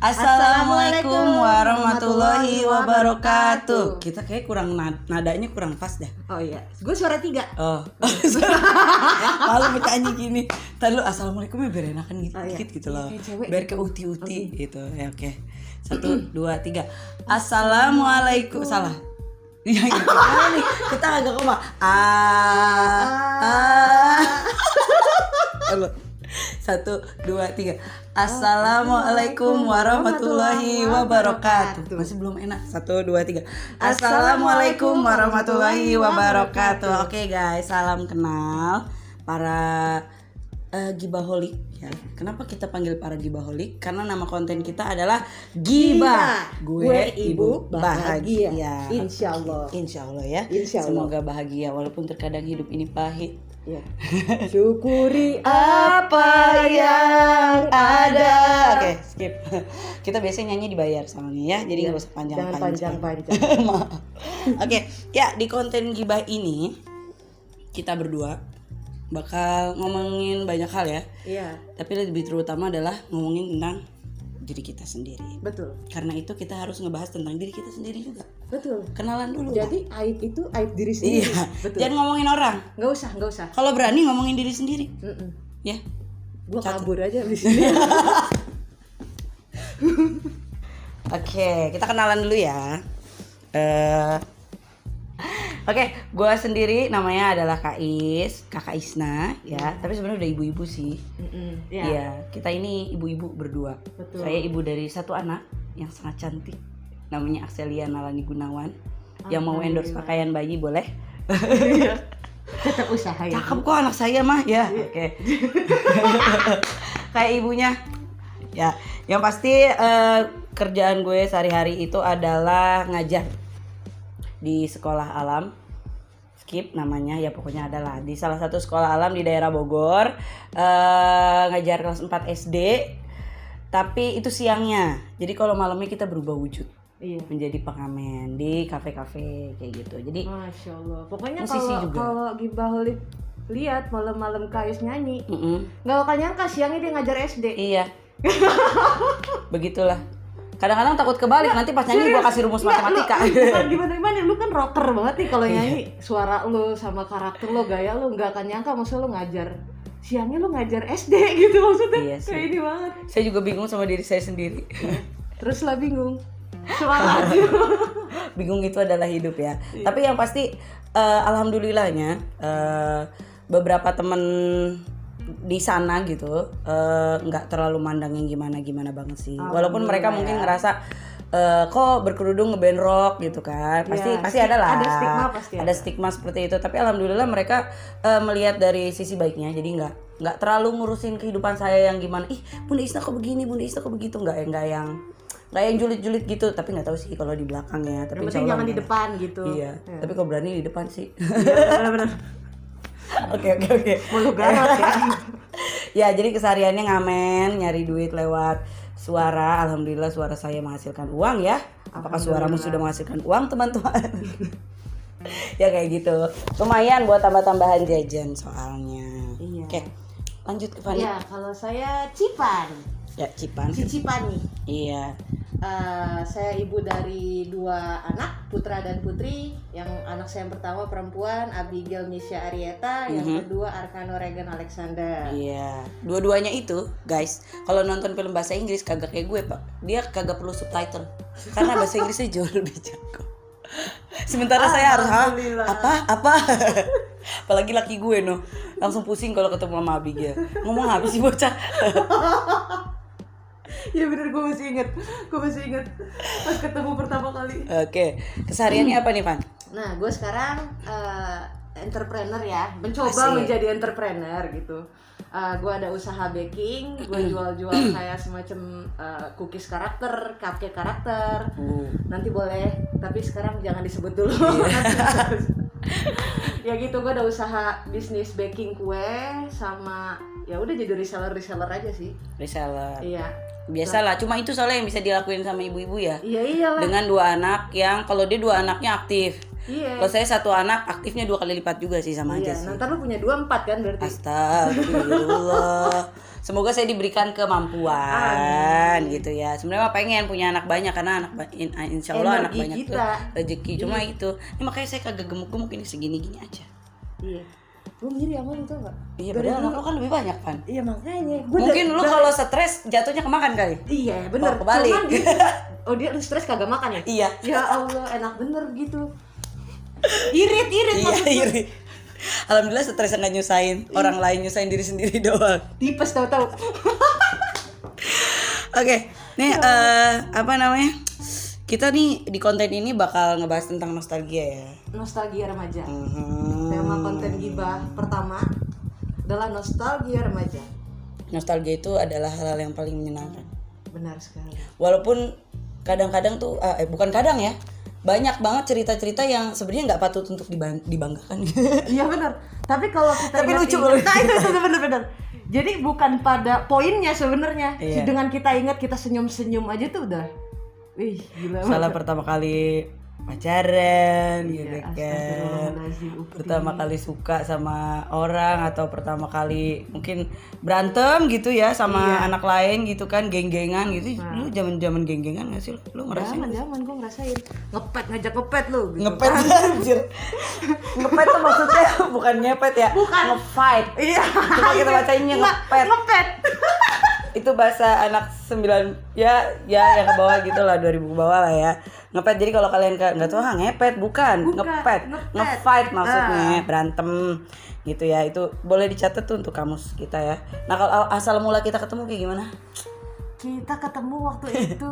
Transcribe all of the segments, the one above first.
Assalamualaikum warahmatullahi wabarakatuh. Kita kayak kurang nad- nadanya kurang pas dah. Oh iya, gue suara tiga. Oh, kalau bacanya gini, tadi lu assalamualaikum ya biar enakan gitu, Oh, iya. dikit gitu loh, cewek biar ke uti-uti gitu. Ya oke, satu, dua, tiga. Assalamualaikum. Salah. Iya, gitu. Ah, nih, kita agak koma. Ah, ah. Satu, dua, tiga. Assalamualaikum warahmatullahi wabarakatuh. Masih belum enak. Satu, dua, tiga. Assalamualaikum warahmatullahi wabarakatuh. Oke guys, salam kenal para eh, gibaholik ya. Kenapa kita panggil para gibaholik? Karena nama konten kita adalah Giba. Gue ibu bahagia. Insya Allah. Insya Allah ya. Insya Allah. Semoga bahagia walaupun terkadang hidup ini pahit. Ya. Syukuri apa yang ada. Oke, skip. Kita biasanya nyanyi dibayar soalnya ya, jadi nggak usah Jangan panjang-panjang. panjang-panjang. Oke, ya di konten gibah ini kita berdua bakal ngomongin banyak hal ya. Iya, Tapi lebih terutama adalah ngomongin tentang diri kita sendiri. betul. Karena itu kita harus ngebahas tentang diri kita sendiri juga. Betul. Kenalan dulu. Jadi aib itu aib diri sendiri. iya. Betul. Jangan ngomongin orang. Nggak usah, nggak usah. Kalau berani ngomongin diri sendiri, Mm-mm. ya. Gua kabur aja di sini. Oke, kita kenalan dulu ya. Eh, Oke, gua sendiri namanya adalah Kak Is, Kakak Isna, ya. Tapi sebenarnya udah ibu-ibu sih. Mm-mm. Iya, Ya. kita ini ibu-ibu berdua. Betul. Saya ibu dari satu anak yang sangat cantik, namanya Akselia Nalani Gunawan. Yang mau endorse pakaian bayi boleh. Tetap usaha ya. Cakep kok anak saya mah ya. Oke. Kayak ibunya. Ya, yang pasti eh, kerjaan gue sehari-hari itu adalah ngajar di sekolah alam. Skip namanya ya pokoknya adalah di salah satu sekolah alam di daerah Bogor. eh ngajar kelas 4 SD. Tapi itu siangnya. Jadi kalau malamnya kita berubah wujud Iya. menjadi pengamen di kafe-kafe kayak gitu. Jadi Masya Allah. Pokoknya kalau kalau Gibaholik lihat malam-malam Kais nyanyi, nggak bakal nyangka siangnya dia ngajar SD. Iya. Begitulah. Kadang-kadang takut kebalik nanti pas nyanyi gua kasih rumus Nggak, matematika. Lu, bukan gimana gimana lu kan rocker banget nih kalau nyanyi. Suara lu sama karakter lu gaya lu nggak akan nyangka maksud lu ngajar. Siangnya lu ngajar SD gitu maksudnya. Iya sih. kayak ini banget. Saya juga bingung sama diri saya sendiri. terus lah bingung. Suara aja. Bingung itu adalah hidup ya. Tapi yang pasti eh, alhamdulillahnya eh, beberapa temen di sana gitu eh, nggak terlalu mandang yang gimana-gimana banget sih. Walaupun mereka mungkin ngerasa eh, kok berkerudung ngeband rock gitu kan. Pasti Iya, pasti ada lah. ada stigma pasti ada stigma seperti itu. Tapi alhamdulillah mereka eh, melihat dari sisi baiknya. Jadi nggak nggak terlalu ngurusin kehidupan saya yang gimana. Ih, Bunda Isna kok begini, Bunda Isna kok begitu. Nggak nggak yang nggak yang julid-julid gitu. Tapi nggak tahu sih kalau di. Tapi insya penting Allah jangan di depan gitu Iya, tapi kok berani di depan sih. benar-benar Oke oke oke. mau lu garot ya Ya jadi kesehariannya ngamen, nyari duit lewat suara. Alhamdulillah suara saya menghasilkan uang ya. Apakah suaramu sudah menghasilkan uang teman-teman? ya kayak gitu. Lumayan buat tambah-tambahan jajan soalnya. Iya. Oke, lanjut ke Fani. ya kalau saya Cipan Ya Cipan. nih Iya. Eh, saya ibu dari dua anak, putra dan putri. Yang anak saya yang pertama perempuan, Abigail Nisha Arieta. Yang kedua Arkano Regan Alexander. Iya, dua-duanya itu, guys. Kalau nonton film bahasa Inggris kagak kayak gue, Pak. Dia kagak perlu subtitle. Karena bahasa Inggrisnya jauh lebih jago. Sementara saya harus "Hah? Alhamdulillah. apa apa. Apalagi laki gue no, langsung pusing kalau ketemu sama Abigail. Ngomong apa sih bocah? Iya bener gue masih inget, gue masih inget pas ketemu pertama kali. Oke, kesehariannya apa nih, Van? Nah, gue sekarang eh, entrepreneur ya, mencoba Asik. menjadi entrepreneur gitu. Eh, gue ada usaha baking, gue jual-jual kayak semacam eh, cookies karakter, cupcake karakter. Uh, Nanti boleh, tapi sekarang jangan disebut dulu. ya gitu, gue ada usaha bisnis baking kue sama ya udah jadi reseller reseller aja sih. reseller. Iya, Biasalah, cuma itu soalnya yang bisa dilakuin sama ibu-ibu ya. iya iyalah. Dengan dua anak yang kalau dia dua anaknya aktif. Iya. Kalau saya satu anak aktifnya dua kali lipat juga sih sama Iya, aja sih. nanti lu punya dua empat kan berarti. Astagfirullah. semoga saya diberikan kemampuan gitu ya sebenarnya pengen punya anak banyak karena anak insya Allah anak Energi banyak tuh kita. rezeki cuma itu ini makanya saya kagak gemuk-gemuk ini segini-gini aja iya gue ngiri sama lu tau gak iya padahal anak lo kan lebih banyak kan iya makanya. Gue mungkin lu kalau stres jatuhnya kemakan kali? Iya bener. kebalik. Cuman gitu. oh dia lu stres kagak makan ya? Iya. Ya Allah enak bener gitu. Irit irit iya maksud gue. iri Alhamdulillah stres nggak nyusahin. Orang lain nyusahin diri sendiri doang. tipes tau tau Oke, nih eh, apa namanya? Kita nih di konten ini bakal ngebahas tentang nostalgia ya. Nostalgia remaja Mhm. tema konten gibah pertama adalah nostalgia remaja Nostalgia itu adalah hal-hal yang paling menyenangkan. benar sekali Walaupun kadang-kadang tuh, eh bukan kadang ya, banyak banget cerita-cerita yang sebenarnya nggak patut untuk diban- dibanggakan. iya benar tapi kalau kita Tapi lucu ingat- nah itu itu bener-bener jadi bukan pada poinnya sebenarnya Iya. dengan kita ingat kita senyum-senyum aja tuh udah wih gila Salah pertama kali pacaran gitu Iya, kan. Astagfirullahaladzim, Ukti. Pertama kali suka sama orang atau pertama kali mungkin berantem gitu ya sama Iya. anak lain gitu kan, geng-gengan gitu. Nah. Lu zaman-zaman geng-gengan gak sih? lu? Ngerasain? Zaman zaman gue ngerasain ngepet ngajak ngepet lu gitu. Ngepet anjir. Ngepet tuh maksudnya bukan ngepet ya. Bukan. Ngefight. Iya. Cuma kita bacanya Nggak, ngepet. Ngepet. Itu bahasa anak 9 ya ya yang ke bawah gitu lah 2000 ke bawah lah ya. Ngepet jadi kalau kalian nggak tahu ah ngepet bukan, Bukan, ngepet. ngepet. Ngefight maksudnya, Ah. berantem gitu ya. Itu boleh dicatat tuh untuk kamus kita ya. Nah, kalau asal mula kita ketemu kayak gimana? Kita ketemu waktu itu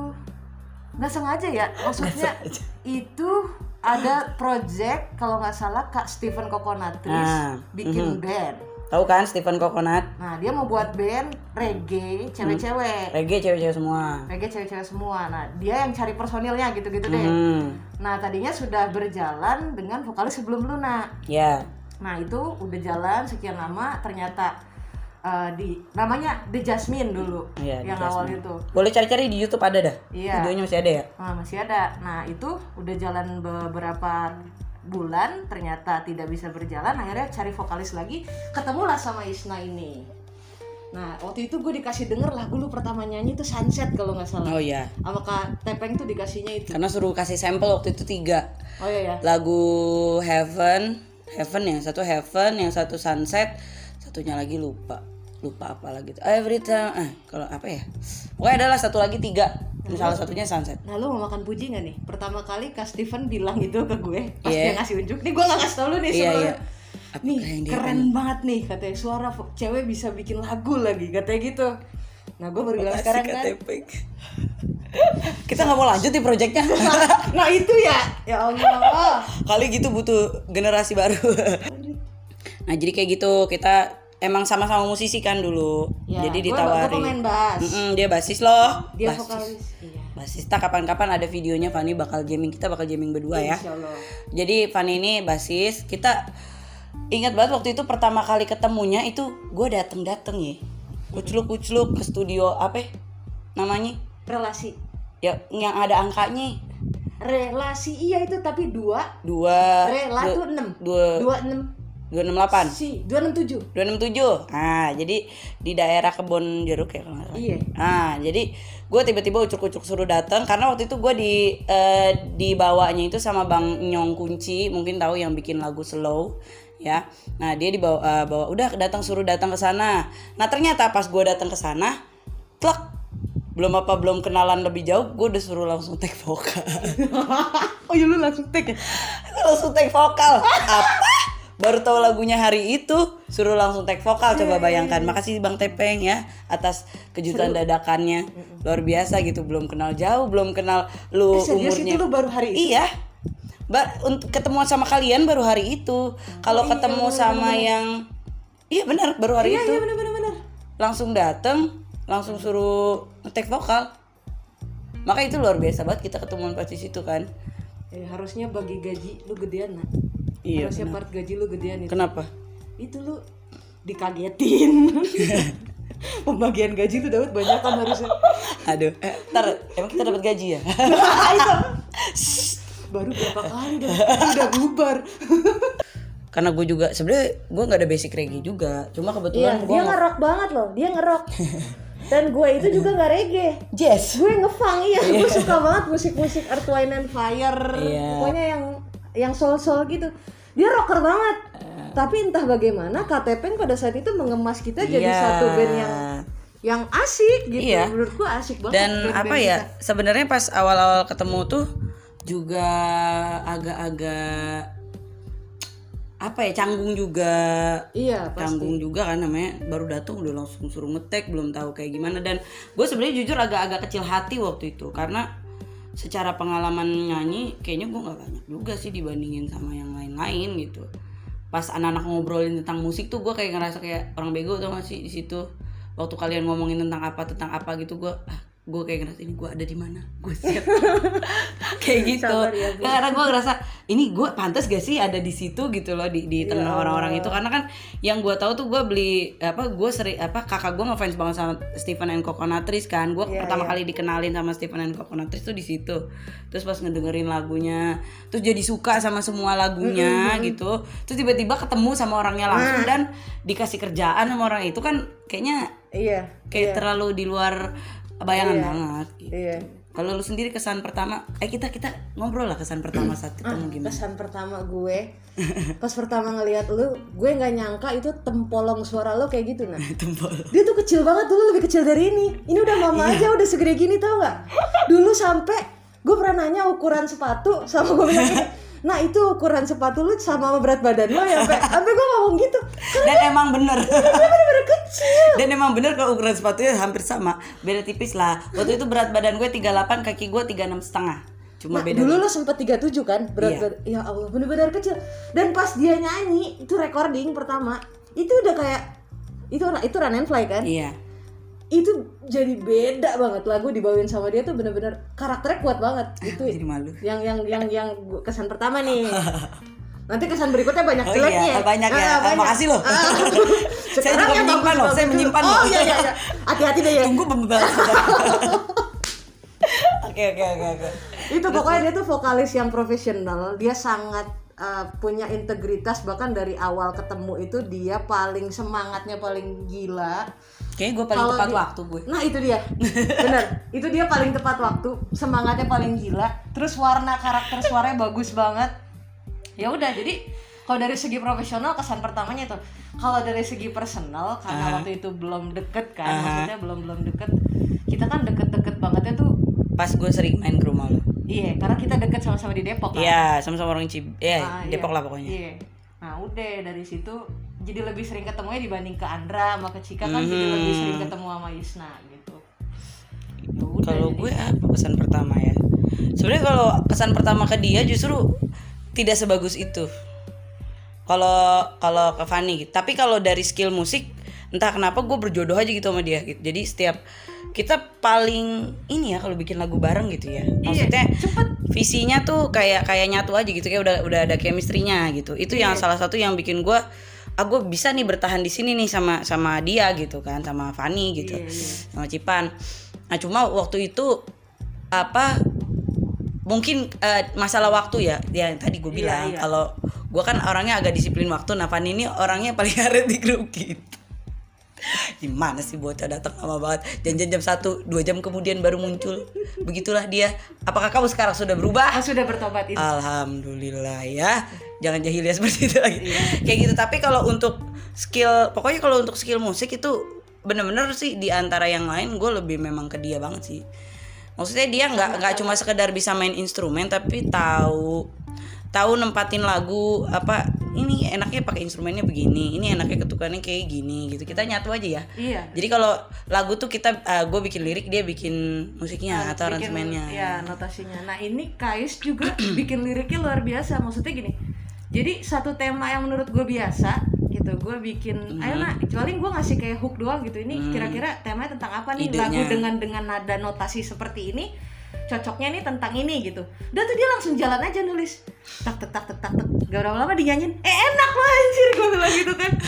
nggak sengaja ya. Maksudnya sengaja. itu ada project kalau nggak salah Kak Stephen Kokonatris Ah, bikin band. Tahu kan Stephen Coconut? Nah, dia mau buat band reggae cewek-cewek. Reggae cewek-cewek semua. Reggae cewek-cewek semua. Nah, dia yang cari personilnya gitu-gitu deh. Hmm. Nah, tadinya sudah berjalan dengan vokalis sebelum Luna. Ya. Nah itu udah jalan sekian lama ternyata eh, di namanya The Jasmine dulu Iya, The yang awal Jasmine. itu. Boleh cari-cari di YouTube ada dah. Iya. Videonya masih ada ya? Nah, masih ada. Nah itu udah jalan beberapa bulan ternyata tidak bisa berjalan akhirnya cari vokalis lagi ketemulah sama Isna ini. Nah waktu itu gue dikasih denger lagu lu pertama nyanyi itu Sunset kalau nggak salah. Oh iya. Sama Kak Tepeng tuh dikasihnya itu. Karena suruh kasih sampel waktu itu tiga. Oh iya ya. lagu Heaven Heaven yang satu Heaven yang satu Sunset satunya lagi lupa lupa apa lagi tuh. Every time eh kalau apa ya? Pokoknya adalah satu lagi tiga. Salah satunya Sunset. Nah lu mau makan puji gak nih? Pertama kali Kak Steven bilang itu ke gue Pas Iya. dia ngasih unjuk. Nih gue gak kasih tau lu nih sebelumnya iya. Apa Nih keren banget nih katanya. Suara cewek bisa bikin lagu lagi Katanya gitu. Nah gue baru bilang sekarang kan kita nggak mau lanjut di projectnya. Nah itu ya. Ya Allah. Kali gitu butuh generasi baru. Nah jadi kayak gitu kita emang sama-sama musisi kan dulu. Ya, jadi gue- ditawari Gue pemain bass. Mm-mm, dia basis loh. Dia Basis. vokalis Iya. Basista kapan-kapan ada videonya Fani bakal jamming kita bakal jamming berdua ya. Jadi Fani ini basis. Kita ingat banget waktu itu pertama kali ketemunya itu gue dateng dateng ya. Kucluk kucluk ke studio apa? Ya namanya? Relasi. Ya yang ada angkanya. Relasi iya itu tapi dua. Dua. Rela dua- tuh enam. dua. Dua enam dua enam delapan Si Dua enam tujuh dua enam tujuh nah jadi di daerah kebon jeruk ya kalau nggak salah. Iya Nah, jadi gue tiba-tiba ucuk-ucuk suruh datang karena waktu itu gue di eh, dibawanya itu sama Bang Nyong Kunci, mungkin tahu yang bikin lagu slow ya. Nah, dia dibawa eh, bawa udah datang suruh datang ke sana. Nah, ternyata pas gue datang ke sana, plek belum apa belum kenalan lebih jauh, gue udah suruh langsung take vokal. Oh iya lu langsung take ya? langsung take vokal. Apa? Baru tahu lagunya hari itu, suruh langsung take vokal. Coba bayangkan. Makasih Bang Tepeng ya atas kejutan dadakannya. Luar biasa gitu, belum kenal jauh, belum kenal lu Eh, umurnya. itu lu baru hari itu? Iya. Ba untuk ketemu sama kalian baru hari itu. Kalau iya, ketemu bener, sama yang Iya benar, baru hari Iya itu. iya bener bener bener Langsung dateng, langsung suruh take vokal. Maka itu luar biasa banget kita ketemuan pas di situ kan. Eh, harusnya bagi gaji lu gedean nak Iya. harusnya part gaji lu gedean itu Kenapa? itu lu dikagetin pembagian gaji lu dapat banyak kan harusnya Aduh, eh, ntar emang kita dapat gaji ya? baru berapa kali dah udah bubar karena gue juga sebenarnya gue nggak ada basic reggae juga cuma Iya, kebetulan gue dia ngerok banget loh, dia ngerok. Dan gue itu juga nggak reggae. jazz Gue ngefang iya, gue suka banget musik-musik Earth, Wind and Fire. Iya. Pokoknya yang yang soul-soul gitu. Dia rocker banget. Eh. Tapi entah bagaimana KTP pada saat itu mengemas kita jadi Iya. satu band yang yang asik gitu. Iya. Menurut gue asik banget. dan band-band apa ya sebenarnya pas awal-awal ketemu tuh juga agak-agak apa ya canggung juga Iya, pasti. canggung juga kan namanya baru datang udah langsung suruh ngetek belum tahu kayak gimana dan gue sebenarnya jujur agak-agak kecil hati waktu itu karena secara pengalaman nyanyi kayaknya gue nggak banyak juga sih dibandingin sama yang lain-lain gitu. Pas anak-anak ngobrolin tentang musik tuh gue kayak ngerasa kayak orang bego tau gak sih di situ. Waktu kalian ngomongin tentang apa tentang apa gitu gue ah, gue kayak ngerasa ini gue ada di mana? Gue siap. Kayak gitu. Ya, karena gue ngerasa ini gue pantas gak sih ada di situ? gitu loh di di tengah orang-orang itu. Karena kan yang gue tahu tuh gue beli apa gue sering apa kakak gue ngefans banget sama Stephen and Coconut Trees kan. Gue Iya, pertama iya. kali dikenalin sama Stephen and Coconut Trees tuh di situ. Terus pas ngedengerin lagunya terus jadi suka sama semua lagunya gitu. Terus tiba-tiba ketemu sama orangnya langsung Nah. dan dikasih kerjaan sama orang itu kan kayaknya Iya. kayak terlalu di luar bayangan Iya. banget gitu. Iya. Kalau lu sendiri kesan pertama, eh kita kita ngobrol lah kesan pertama saat ketemu gimana? Kesan pertama gue pas pertama ngelihat lu, gue nggak nyangka itu tempolong suara lo kayak gitu nah. Tempol. Dia tuh kecil banget dulu lebih kecil dari ini. Ini udah mama aja udah segede gini tau nggak? Dulu sampai gue pernah nanya ukuran sepatu sama gue bilang Nah itu ukuran sepatu lu sama berat badan lo ya sampai sampai gue ngomong gitu. Dan emang bener. Bener-bener kecil. Dan emang bener kalau ukuran sepatunya hampir sama, beda tipis lah. Waktu itu berat badan gue 38, kaki gue 36 setengah. Cuma Nah, beda. dulu lo sempet 37 kan berat Iya. badan. Ya Allah bener-bener kecil. Dan pas dia nyanyi itu recording pertama itu udah kayak itu itu run and fly kan? Iya. Itu jadi beda banget lagu dibawain sama dia tuh bener-bener karakternya kuat banget itu Jadi malu. yang yang yang yang kesan pertama nih nanti kesan berikutnya banyak Oh jeleknya iya, banyak ya. Ah, Ah, makasih loh. Ah. Saya juga menyimpan loh, saya menyimpan oh loh. iya iya iya hati-hati deh ya Tunggu pembahasan. Oke oke oke oke. itu pokoknya dia tuh vokalis yang profesional dia sangat uh, punya integritas bahkan dari awal ketemu itu dia paling semangatnya paling gila Kayaknya gue paling Kalau tepat di- waktu gue. Nah itu dia, bener. Itu dia paling tepat waktu, semangatnya paling gila. Terus warna karakter suaranya bagus banget. Ya udah, jadi kalau dari segi profesional kesan pertamanya itu. Kalau dari segi personal, karena waktu itu belum deket kan, Aha. maksudnya belum belum deket. Kita kan deket-deket bangetnya tuh, Pas gue sering main ke rumah lo. iya, karena kita deket sama-sama di Depok kan. Iya, sama-sama orang Cib. Iya, Ah, Depok iya. lah pokoknya. Iya. Nah udah dari situ jadi lebih sering ketemunya dibanding ke Andra sama ke Cika kan jadi Mhm. lebih sering ketemu sama Isna gitu. Ya Kalau jadi- gue apa kesan pertama ya? Sebenarnya kalau kesan pertama ke dia justru tidak sebagus itu. Kalau kalau ke Fanny, gitu. tapi kalau dari skill musik entah kenapa gue berjodoh aja gitu sama dia. Gitu. Jadi setiap kita paling ini ya kalau bikin lagu bareng gitu ya. Maksudnya cepet. visinya tuh kayak kayak nyatu aja gitu kayak udah udah ada chemistry-nya gitu. Itu yang Iya. salah satu yang bikin gue ah gue bisa nih bertahan di sini nih sama sama dia gitu kan sama Fanny gitu Iya, iya. sama Cipan. Nah cuma waktu itu apa mungkin eh, masalah waktu ya yang tadi gue Iya, bilang iya. kalau gue kan orangnya agak disiplin waktu nah Fanny ini orangnya paling ngaret di grup kita gimana sih bocah datang lama banget janjian jam satu dua jam kemudian baru muncul begitulah dia apakah kamu sekarang sudah berubah Ah, sudah bertobat itu. Alhamdulillah ya. Jangan jahiliyah seperti itu lagi. Iya. Kayak gitu. Tapi kalau untuk skill, pokoknya kalau untuk skill musik itu bener-bener sih di antara yang lain gue lebih memang ke dia banget sih. Maksudnya dia nggak nggak cuma sekedar bisa main instrumen tapi tahu tahu nempatin lagu apa ini enaknya pakai instrumennya begini ini enaknya ketukannya kayak gini gitu kita nyatu aja ya Iya. jadi kalau lagu tuh kita gue bikin lirik dia bikin musiknya Nah, atau aransemennya Ya, notasinya. Nah, ini Kais juga bikin liriknya luar biasa. Maksudnya gini. Jadi satu tema yang menurut gue biasa gitu, gue bikin, Mhm. ayo nak, paling gue ngasih kayak hook doang gitu. Ini kira-kira temanya tentang apa nih? Idenya. Lagu dengan dengan nada notasi seperti ini, cocoknya nih tentang ini gitu. Udah tuh dia langsung jalan aja nulis, tak tak tak tak tak. tak. Gak berapa lama dinyanyiin, eh enak lah anjir gue bilang gitu kan.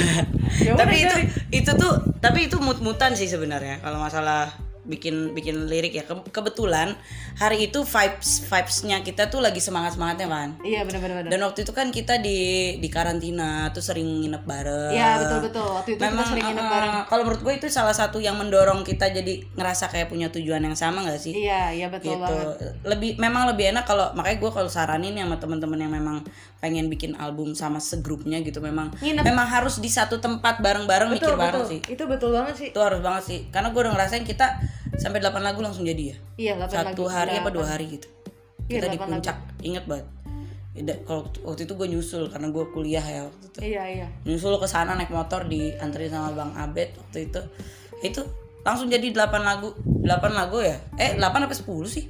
Ya tapi itu dari- itu tuh tapi itu mut-mutan sih sebenarnya kalau masalah bikin bikin lirik ya Ke- kebetulan hari itu vibes vibesnya kita tuh lagi semangat semangatnya kan Iya benar-benar. dan waktu itu kan kita di di karantina tuh sering nginep bareng Iya betul betul. Waktu itu Memang kita sering nginep uh, bareng. kalau menurut gue itu salah satu yang mendorong kita jadi ngerasa kayak punya tujuan yang sama gak sih Iya iya betul gitu banget. lebih memang lebih enak kalau makanya gue kalau saranin sama teman-teman yang memang pengen bikin album sama segrupnya gitu memang Nginep. memang harus di satu tempat bareng-bareng mikir Betul bareng betul. sih Itu betul banget sih. itu harus banget sih karena gue udah ngerasain kita sampai 8 lagu langsung jadi ya? Iya 8 satu lagu. hari apa dua hari gitu. Iya, kita di delapan puncak inget banget. Kalau waktu itu gue nyusul karena gue kuliah ya waktu itu. Iya iya. nyusul ke sana naik motor dianterin sama Bang Abed waktu itu. Itu langsung jadi 8 lagu. 8 lagu ya? Eh 8 apa 10 sih?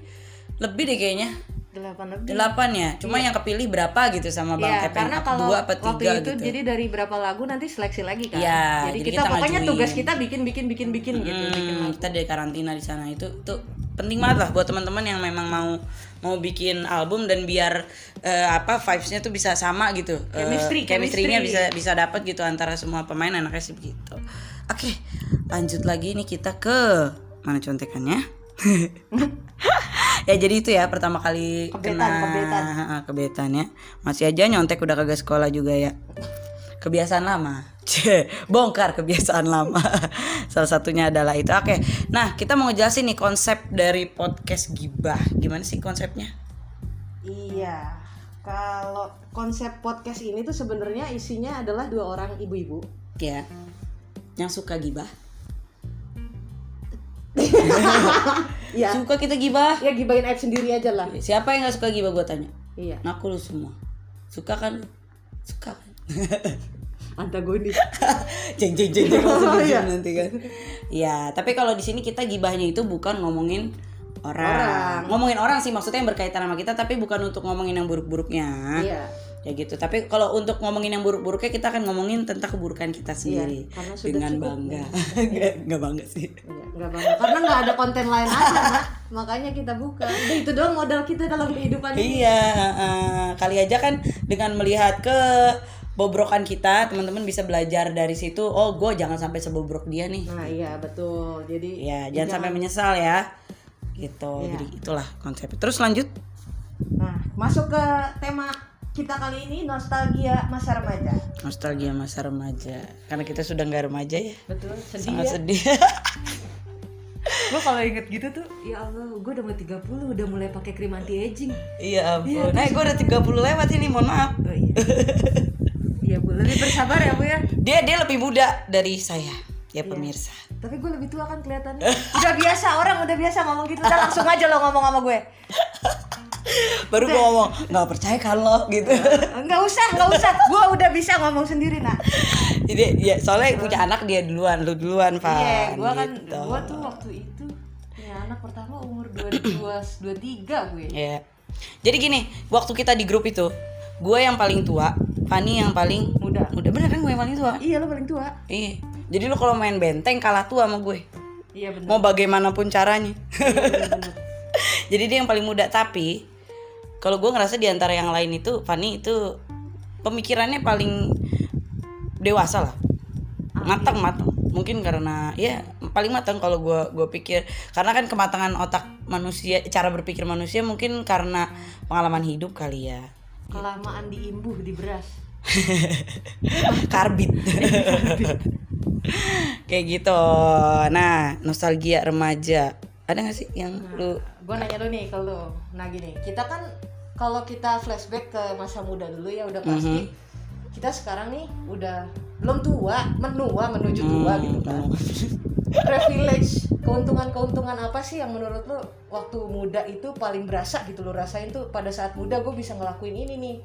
Lebih deh kayaknya 8 lebih. 8 ya? Cuma yang kepilih berapa gitu sama Bang Iya, Epen karena kalau dua apa waktu tiga itu gitu? jadi dari berapa lagu nanti seleksi lagi kan. Iya, jadi, jadi kita, kita pokoknya ngajuin. tugas kita bikin bikin bikin bikin gitu, bikin Hmm, kita dari karantina di sana. Itu tuh penting banget lah buat teman-teman yang memang mau mau bikin album dan biar eh, apa vibes-nya tuh bisa sama gitu. Eh, Chemistry, chemistry-nya chemistry. bisa bisa dapat gitu antara semua pemain enaknya sih begitu. Oke lanjut lagi nih kita ke mana contekannya ya jadi itu ya pertama kali Kebetan, kena kebetan. Kebetan ya. Masih aja nyontek udah kagak sekolah juga ya. Kebiasaan lama. Bongkar kebiasaan lama. Salah satunya adalah itu. Oke nah kita mau ngejelasin nih konsep dari podcast gibah. Gimana sih konsepnya? Iya. Kalau konsep podcast ini tuh sebenarnya isinya adalah dua orang ibu-ibu. ya yang suka gibah Iya. suka kita gibah Ya gibain aib sendiri aja lah. siapa yang nggak suka gibah gue tanya Iya. ngaku lu semua suka kan suka kan Antagonis. jeng jeng jeng jeng langsung Oh, iya. zoom nanti kan ya tapi kalau di sini kita gibahnya itu bukan ngomongin orang. Orang. ngomongin orang sih maksudnya yang berkaitan sama kita tapi bukan untuk ngomongin yang buruk-buruknya Iya. Ya gitu. Tapi kalau untuk ngomongin yang buruk-buruknya kita akan ngomongin tentang keburukan kita sendiri. Iya, karena sudah dengan cukup. bangga. Nggak nggak bangga sih. Iya, nggak bangga. Karena nggak ada konten lain aja Mak. makanya kita buka. Udah itu doang modal kita dalam kehidupan ini. Iya eh, kali aja kan dengan melihat ke bobrokan kita teman-teman bisa belajar dari situ. Oh gue jangan sampai sebobrok dia nih. Nah iya betul. Jadi ya jangan sampai menyesal ya. Gitu. Iya. jadi itulah konsepnya. Terus lanjut. Nah masuk ke tema kita kali ini nostalgia masa remaja. Nostalgia masa remaja. Karena kita sudah nggak remaja ya. Betul sedih sangat ya. sedih. Gue kalau inget gitu tuh ya Allah gue udah mau 30 udah mulai pakai krim anti aging iya ampun. Nah gue udah 30 lewat ini mohon maaf. Oh iya. Iya bu. Lebih bersabar ya bu ya. Dia dia lebih muda dari saya ya pemirsa. Tapi gue lebih tua kan kelihatannya. Udah biasa orang udah biasa ngomong gitu. Udah langsung aja lo ngomong sama gue. Baru gue ngomong nggak percaya kan lo? gitu. Nggak usah nggak usah. Gue udah bisa ngomong sendiri nak. Jadi ya soalnya punya anak dia duluan lu duluan Van Iya, gua kan gitu. gua tuh waktu itu punya anak pertama umur 22 23 gue. ya jadi gini waktu kita di grup itu gue yang paling tua Fani yang paling Muda. muda. Bener kan gue yang paling tua? Iya, lo paling tua. iya jadi lu kalau main benteng kalah tua sama gue. Iya benar. mau bagaimanapun caranya. Bener. jadi dia yang paling muda. Tapi kalau gue ngerasa di antara yang lain itu Fani itu pemikirannya paling dewasa lah. Matang matang mungkin karena ya paling matang kalau gue gue pikir. Karena kan kematangan otak manusia cara berpikir manusia mungkin karena pengalaman hidup kali ya. Kelamaan diimbuh di beras. karbit kayak gitu nah nostalgia remaja ada gak sih yang lu Gue nanya lu nih ke lu. Nah gini, kita kan kalau kita flashback ke masa muda dulu ya udah pasti kita sekarang nih udah belum tua, menua menuju tua gitu kan. Privilege, keuntungan-keuntungan apa sih yang menurut lu waktu muda itu paling berasa gitu lo rasain tuh pada saat muda gue bisa ngelakuin ini nih.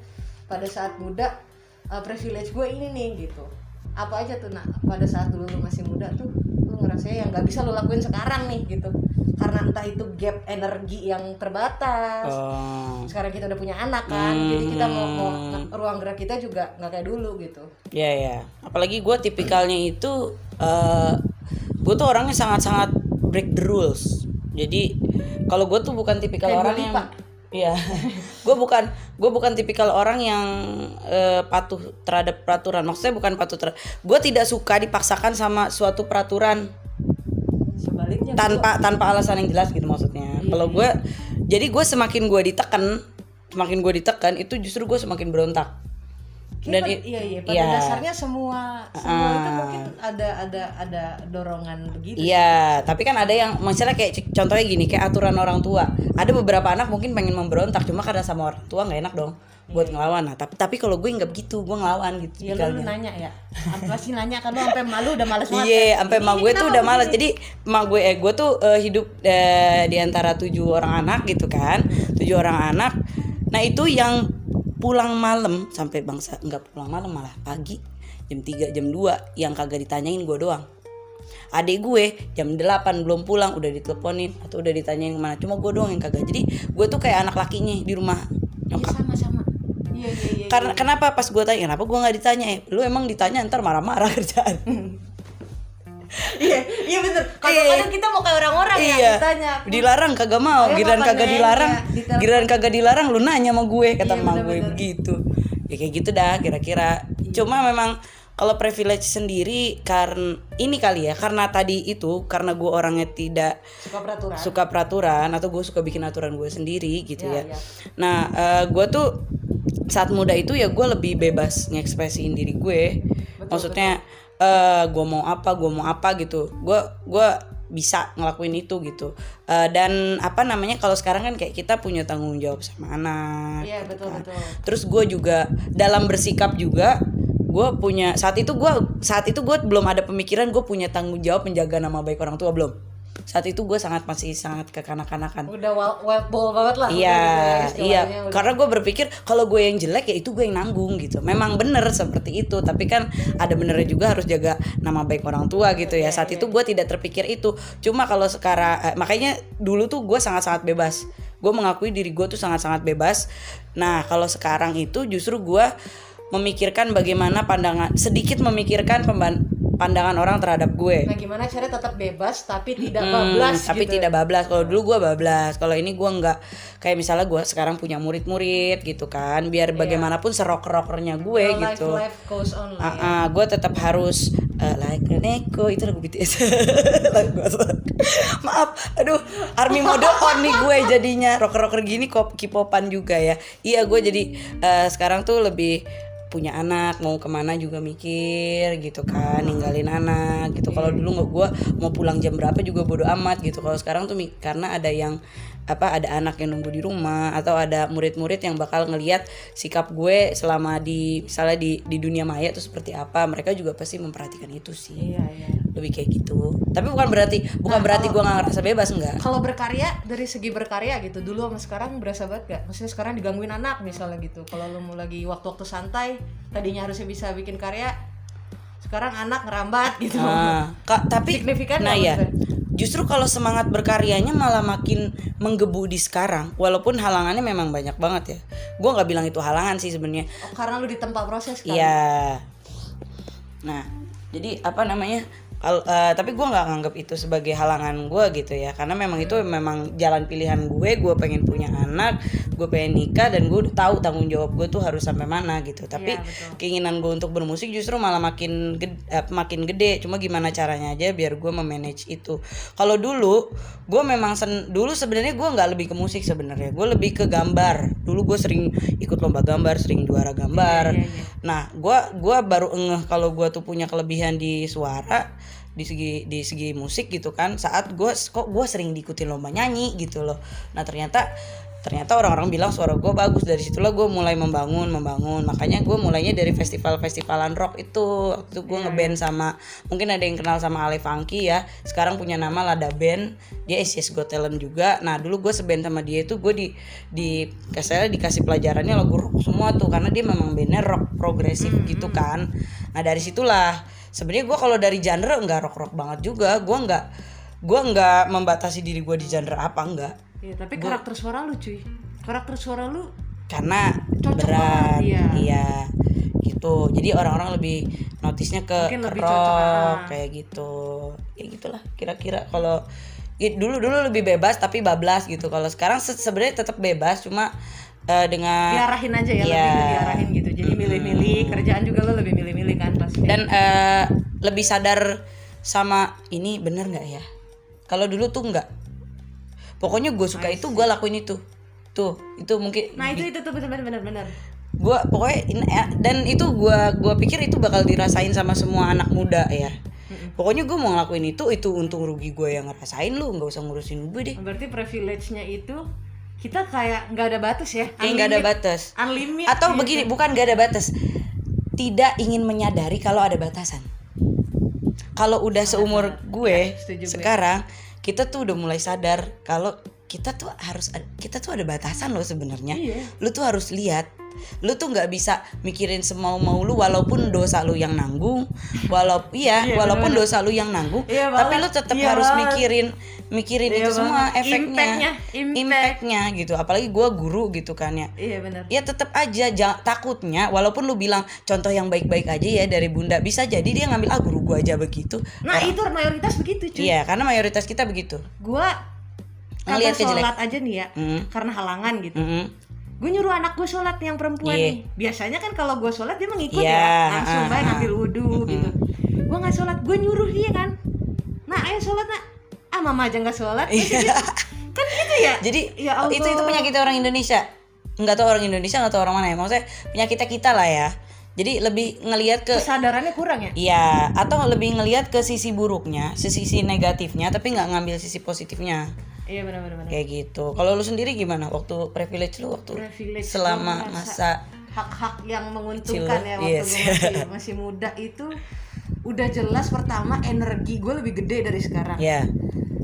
Pada saat muda uh, privilege gue ini nih gitu. Apa aja tuh nah pada saat dulu lu masih muda tuh lu ngerasa yang nggak bisa lu lakuin sekarang nih gitu. Karena entah itu gap energi yang terbatas, oh, sekarang kita udah punya anak kan jadi kita mau, mau ruang gerak kita juga nggak kayak dulu gitu Ya ya, apalagi gue tipikalnya itu, eh gue tuh orangnya sangat-sangat break the rules. Jadi kalau gue tuh bukan tipikal Kayak orang yang, Lipa. Iya, gue bukan gue bukan tipikal orang yang eh, patuh terhadap peraturan. Maksudnya bukan patuh ter, gue tidak suka dipaksakan sama suatu peraturan. sebaliknya tanpa tanpa alasan yang jelas gitu maksudnya kalau gue jadi gue semakin gue ditekan semakin gue ditekan itu justru gue semakin berontak dan dan i- iya iya pada iya. dasarnya semua semua itu Ah. mungkin ada ada ada dorongan begitu Iya, tapi kan ada yang misalnya kayak contohnya gini, kayak aturan orang tua. Ada beberapa anak mungkin pengen memberontak, cuma karena sama orang tua nggak enak dong buat ngelawan. Nah, tapi tapi kalau gue nggak begitu, gue ngelawan gitu. ya lu nanya ya apa sih nanya kan lu sampai malu udah males banget Iya, kan? sampai ini gue tuh udah malas. begini? Jadi emak gue eh gue tuh eh, hidup eh, di antara tujuh orang anak gitu kan, tujuh orang anak. Nah itu yang pulang malam sampai bangsa nggak pulang malam malah pagi jam 3 jam 2 yang kagak ditanyain gue doang. Adik gue jam 8 belum pulang udah diteleponin atau udah ditanyain ke mana. Cuma gue doang yang kagak. Jadi gue tuh kayak anak lakinya di rumah. Iya, sama sama iya iya iya karena kenapa pas gue tanya kenapa gue nggak ditanya? Eh, lu emang ditanya ntar marah-marah kerjaan iya iya bener kalau Iya. kadang kita mau kayak orang-orang ya iya ditanya dilarang kagak mau makan kagak dilarang ya, giliran kagak dilarang lu nanya sama gue kata Iya, gue begitu ya kayak gitu dah kira-kira Iya. cuma memang kalau privilege sendiri karena ini kali ya karena tadi itu karena gue orangnya tidak suka peraturan suka peraturan atau gue suka bikin aturan gue sendiri gitu Ya, ya. ya. Nah, eh, gue tuh saat muda itu ya gue lebih bebas ngekspresiin diri gue. Maksudnya eh gue mau apa, gue mau apa gitu. Gue gue bisa ngelakuin itu gitu. Eh, dan apa namanya kalau sekarang kan kayak kita punya tanggung jawab sama anak. iya betul kan. betul Terus gue juga dalam bersikap juga gue punya saat itu gue saat itu gue belum ada pemikiran gue punya tanggung jawab menjaga nama baik orang tua belum saat itu gue sangat masih sangat kekanak-kanakan. Udah wild, ball banget lah iya iya. udah. karena gue berpikir kalau gue yang jelek ya itu gue yang nanggung gitu. Memang bener seperti itu tapi kan ada benernya juga harus jaga nama baik orang tua gitu ya. Saat itu gue tidak terpikir itu. Cuma kalau sekarang eh, makanya dulu tuh gue sangat-sangat bebas. Gue mengakui diri gue tuh sangat-sangat bebas. Nah kalau sekarang itu justru gue memikirkan bagaimana pandangan sedikit memikirkan pandangan orang terhadap gue. Nah gimana caranya tetap bebas tapi tidak Hmm, bablas tapi gitu? tidak bablas. Kalau dulu gua bablas. Kalau ini gua nggak. Kayak misalnya gua sekarang punya murid-murid gitu kan. Biar bagaimanapun serok rokernya gue Your life, gitu. life goes on ya. Ah, gue tetap harus uh, like an echo itu lagu BTS maaf. Aduh army mode on nih gue jadinya. Rocker rocker gini kok kipopan juga ya. Iya gue jadi eh, sekarang tuh lebih punya anak mau ke mana juga mikir gitu kan ninggalin anak gitu. Kalau dulu nggak gue mau pulang jam berapa juga bodo amat gitu. Kalau sekarang tuh karena ada yang apa ada anak yang nunggu di rumah atau ada murid-murid yang bakal ngelihat sikap gue selama di misalnya di di dunia maya tuh seperti apa mereka juga pasti memperhatikan itu sih iya iya lebih kayak gitu tapi bukan berarti bukan berarti gue nggak ngerasa bebas enggak kalau berkarya dari segi berkarya gitu dulu sama sekarang berasa banget gak? Maksudnya sekarang digangguin anak misalnya gitu. Kalau lu mau lagi waktu-waktu santai, tadinya harusnya bisa bikin karya, sekarang anak ngerambat gitu. Ah, Kak, tapi Signifikan nah ya maksudnya? Justru kalau semangat berkaryanya malah makin menggebu di sekarang walaupun halangannya memang banyak banget ya gue nggak bilang itu halangan sih sebenarnya Oh, karena lu ditempa proses kan. Iya. Nah, jadi apa namanya? Kal- eh, tapi gue nggak nganggap itu sebagai halangan gue gitu ya, karena memang itu memang jalan pilihan gue. Gue pengen punya anak, gue pengen nikah dan gue udah tahu tanggung jawab gue tuh harus sampai mana gitu. Tapi betul. keinginan gue untuk bermusik justru malah makin gede, makin gede. Cuma gimana caranya aja biar gue memanage itu. Kalau dulu gue memang sen dulu sebenarnya gue nggak lebih ke musik sebenarnya. Gue lebih ke gambar. Dulu gue sering ikut lomba gambar, sering juara gambar. Iya, iya. Nah, gua gua baru ngeh kalau gua tuh punya kelebihan di suara di segi di segi musik gitu kan saat gua kok gua sering diikutin lomba nyanyi gitu loh. Nah ternyata ternyata orang-orang bilang suara gue bagus. Dari situlah gue mulai membangun membangun. Makanya gue mulainya dari festival-festivalan rock itu. Waktu itu gue ngeband sama mungkin ada yang kenal sama Ale Funky ya. Sekarang punya nama Lada Band. Dia ACS Got Talent juga. Nah dulu gue seband sama dia itu gue di di kasarnya dikasih pelajarannya lagu rock semua tuh. Karena dia memang bandnya rock progresif gitu kan. Nah dari situlah sebenarnya gue kalau dari genre nggak rock rock banget juga gue nggak gue nggak membatasi diri gue di genre apa enggak Iya, tapi karakter suara lu cuy. Karakter suara lu karena Cocok berat iya. iya gitu jadi orang-orang lebih notisnya ke Mungkin lebih rock cocok, ah. kayak gitu ya gitulah kira-kira kalau ya, dulu dulu lebih bebas tapi bablas gitu kalau sekarang se- sebenarnya tetap bebas cuma eh, dengan diarahin aja ya, Iya. lebih ke diarahin gitu. Jadi milih-milih, kerjaan juga lu lebih milih-milih kan pasti. dan eh, lebih sadar sama ini bener nggak ya? Kalau dulu tuh enggak pokoknya gue suka itu gue lakuin itu. Tuh itu mungkin nah itu itu tuh bener bener bener gue pokoknya in- eh, dan itu gue gua pikir itu bakal dirasain sama semua anak muda ya. Pokoknya gue mau ngelakuin itu itu untung rugi gue yang ngerasain lu nggak usah ngurusin gue deh. Berarti privilege-nya itu kita kayak nggak ada batas ya kayak nggak ada batas unlimit atau gitu. begini bukan nggak ada batas tidak ingin menyadari kalau ada batasan kalau udah seumur gue gue. sekarang kita tuh udah mulai sadar kalau kita tuh harus kita tuh ada batasan loh sebenarnya Iya. lu tuh harus lihat lu tuh nggak bisa mikirin semau mau lu walaupun dosa lu yang nanggung walaupun iya, Iya, walaupun dosa lu yang nanggung Iya tapi lu tetap Iya harus mikirin mikirin Iya itu semua banget. efeknya Impact-nya, impact. impactnya gitu. Apalagi gua guru gitu kan ya. Iya benar ya tetap aja jangan takutnya walaupun lu bilang contoh yang baik-baik aja ya dari bunda bisa jadi dia ngambil ah guru gua aja begitu. Nah itu mayoritas begitu cuy. Iya karena mayoritas kita begitu. Gua Ngelihat sholat aja nih ya Mm. karena halangan gitu. Mm-mm. Gue nyuruh anak gue sholat yang perempuan Iya. nih. Biasanya kan kalau gue sholat dia mengikut Iya, ya. langsung baik ngambil wudhu gitu. Gue nggak sholat gue nyuruh dia kan. Nah ayo sholat nak. Ah mama aja nggak sholat. Iya. kan gitu ya? Jadi Ya Allah. itu itu penyakit orang Indonesia. Nggak tahu orang Indonesia nggak tahu orang mana ya. Maksudnya penyakit kita lah ya. Jadi lebih ngelihat ke kesadarannya kurang ya? Iya, atau lebih ngelihat ke sisi buruknya, sisi negatifnya, tapi nggak ngambil sisi positifnya, iya benar-benar kayak gitu. Kalau lu sendiri gimana? Waktu privilege lu waktu privilege selama masa hak-hak yang menguntungkan Kecil, ya waktu yes. gue masih, masih muda itu udah jelas pertama energi gue lebih gede dari sekarang ya,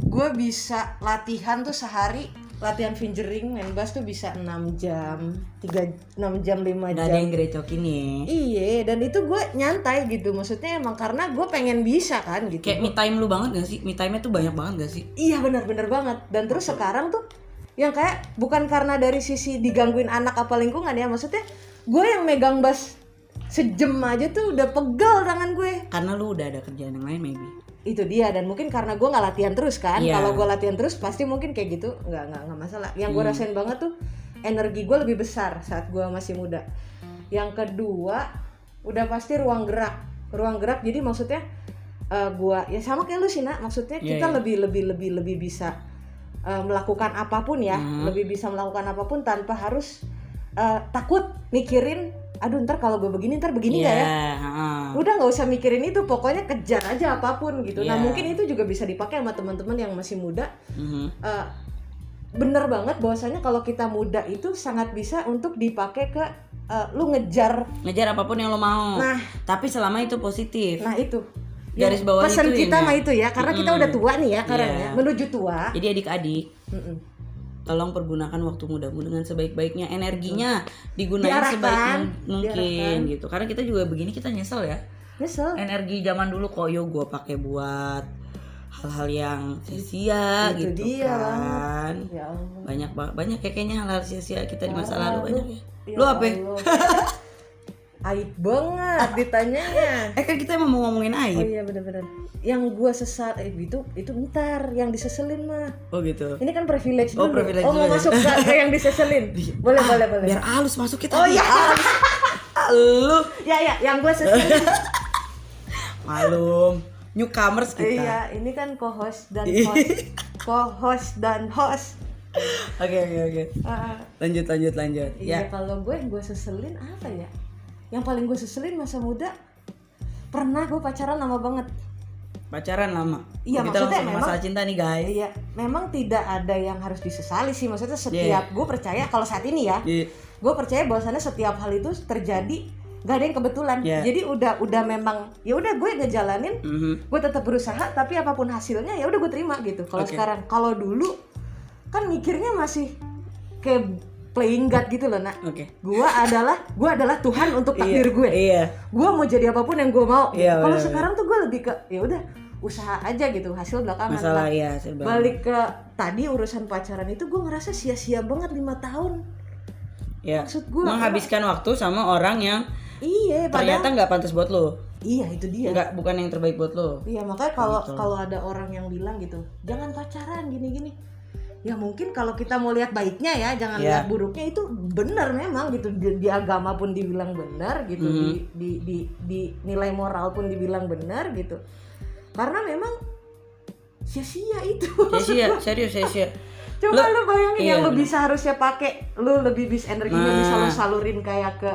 gue bisa latihan tuh sehari latihan fingering main bass tuh bisa 6 jam 3 6 jam 5 nggak jam ada yang gerecokin nih. Iya, dan itu gue nyantai gitu. Maksudnya emang karena gue pengen bisa kan gitu. Kayak me time lu banget gak sih? Me time-nya tuh banyak banget gak sih? Iya benar-benar banget. Dan terus sekarang tuh yang kayak bukan karena dari sisi digangguin anak apa lingkungan ya. Maksudnya gue yang megang bass sejam aja tuh udah pegal tangan gue. Karena lu udah ada kerjaan yang lain maybe. Itu dia dan mungkin karena gue nggak latihan terus kan. Iya. Kalau gue latihan terus pasti mungkin kayak gitu nggak nggak nggak masalah. Yang gue rasain banget tuh energi gue lebih besar saat gue masih muda. Yang kedua udah pasti ruang gerak. Ruang gerak jadi maksudnya eh, gua ya sama kayak lu sih nak maksudnya Iya, kita iya. lebih lebih lebih lebih bisa eh, melakukan apa pun ya Hmm. lebih bisa melakukan apa pun tanpa harus eh, takut mikirin aduh ntar kalau gue begini ntar begini nggak ya heeh. udah nggak usah mikirin itu pokoknya kejar aja apa pun gitu nah Iya. mungkin itu juga bisa dipakai sama teman-teman yang masih muda Mhm. Eh, bener banget bahwasanya kalau kita muda itu sangat bisa untuk dipakai ke eh, lu ngejar Ngejar apa pun yang lo mau. nah Tapi selama itu positif. nah itu Garis bawah pesan itu kita ya. mah itu ya karena kita Mm-mm. udah tua nih ya karena ya, menuju tua Jadi adik-adik, Mm-mm. Tolong pergunakan waktu mudamu dengan sebaik-baiknya. Energinya digunain Diarahkan, sebaik mung- mungkin diarahkan. gitu. Karena kita juga begini kita nyesel ya. nyesel Energi zaman dulu kok yo gue pakai buat hal-hal yang sia-sia Itu gitu dia kan. ya Allah Banyak ba- banyak ya kayaknya hal-hal sia-sia kita di masa lalu Parah, banyak ya. Ya Lu apa? Allah. aib banget ditanyanya Eh kan kita emang mau ngomongin oh aib. iya bener-bener yang gua sesat eh, itu itu bentar yang diseselin mah Oh gitu. ini kan privilege Oh, dulu privilege oh mau ya. masuk ke, ke yang diseselin boleh boleh boleh Biar halus masuk kita. oh iya Lu ya ya yang gua seselin malum newcomers kita. iya ini kan co-host dan host co-host dan host Oke oke oke. Ah, Lanjut lanjut lanjut. Iya Ya. kalau gue gue seselin apa ya? Yang paling gue seselin masa muda pernah gue pacaran lama banget. Pacaran lama. Iya, kita maksudnya memang- masalah cinta nih guys. Iya, memang tidak ada yang harus disesali sih. Maksudnya setiap gue percaya kalau saat ini ya, Iya. gue percaya bahwasannya setiap hal itu terjadi gak ada yang kebetulan. Iya. Jadi udah udah memang ya udah gue ngejalanin, Mhm. gue tetap berusaha tapi apa pun hasilnya ya udah gue terima gitu. Kalau Oke. sekarang kalau dulu kan mikirnya masih kayak playing God gitu loh, Nak. Oke. Gua adalah gua adalah Tuhan untuk takdir Iya, gue. Iya. Gua mau jadi apa pun yang gue mau. Iya, Kalau sekarang tuh gue lebih ke ya udah usaha aja gitu hasil belakangan. Masalah ya serba. balik ke tadi urusan pacaran itu gue ngerasa sia-sia banget lima tahun. Ya. maksud gua- menghabiskan waktu sama orang yang Iya, ternyata nggak pantas buat lo. iya itu dia. Nggak bukan yang terbaik buat lo. Iya makanya kalau Gitu. kalau ada orang yang bilang gitu, jangan pacaran gini-gini. Ya mungkin kalau kita mau lihat baiknya ya, jangan Iya. lihat buruknya itu benar memang gitu di, di agama pun dibilang benar gitu, Mhm. di, di di di nilai moral pun dibilang benar gitu. Karena memang sia-sia itu sia-sia serius sia-sia coba Lu- lu bayangin iya, yang lu bener. bisa harusnya pakai lu lebih bisa energinya Nah. bisa lu salurin kayak ke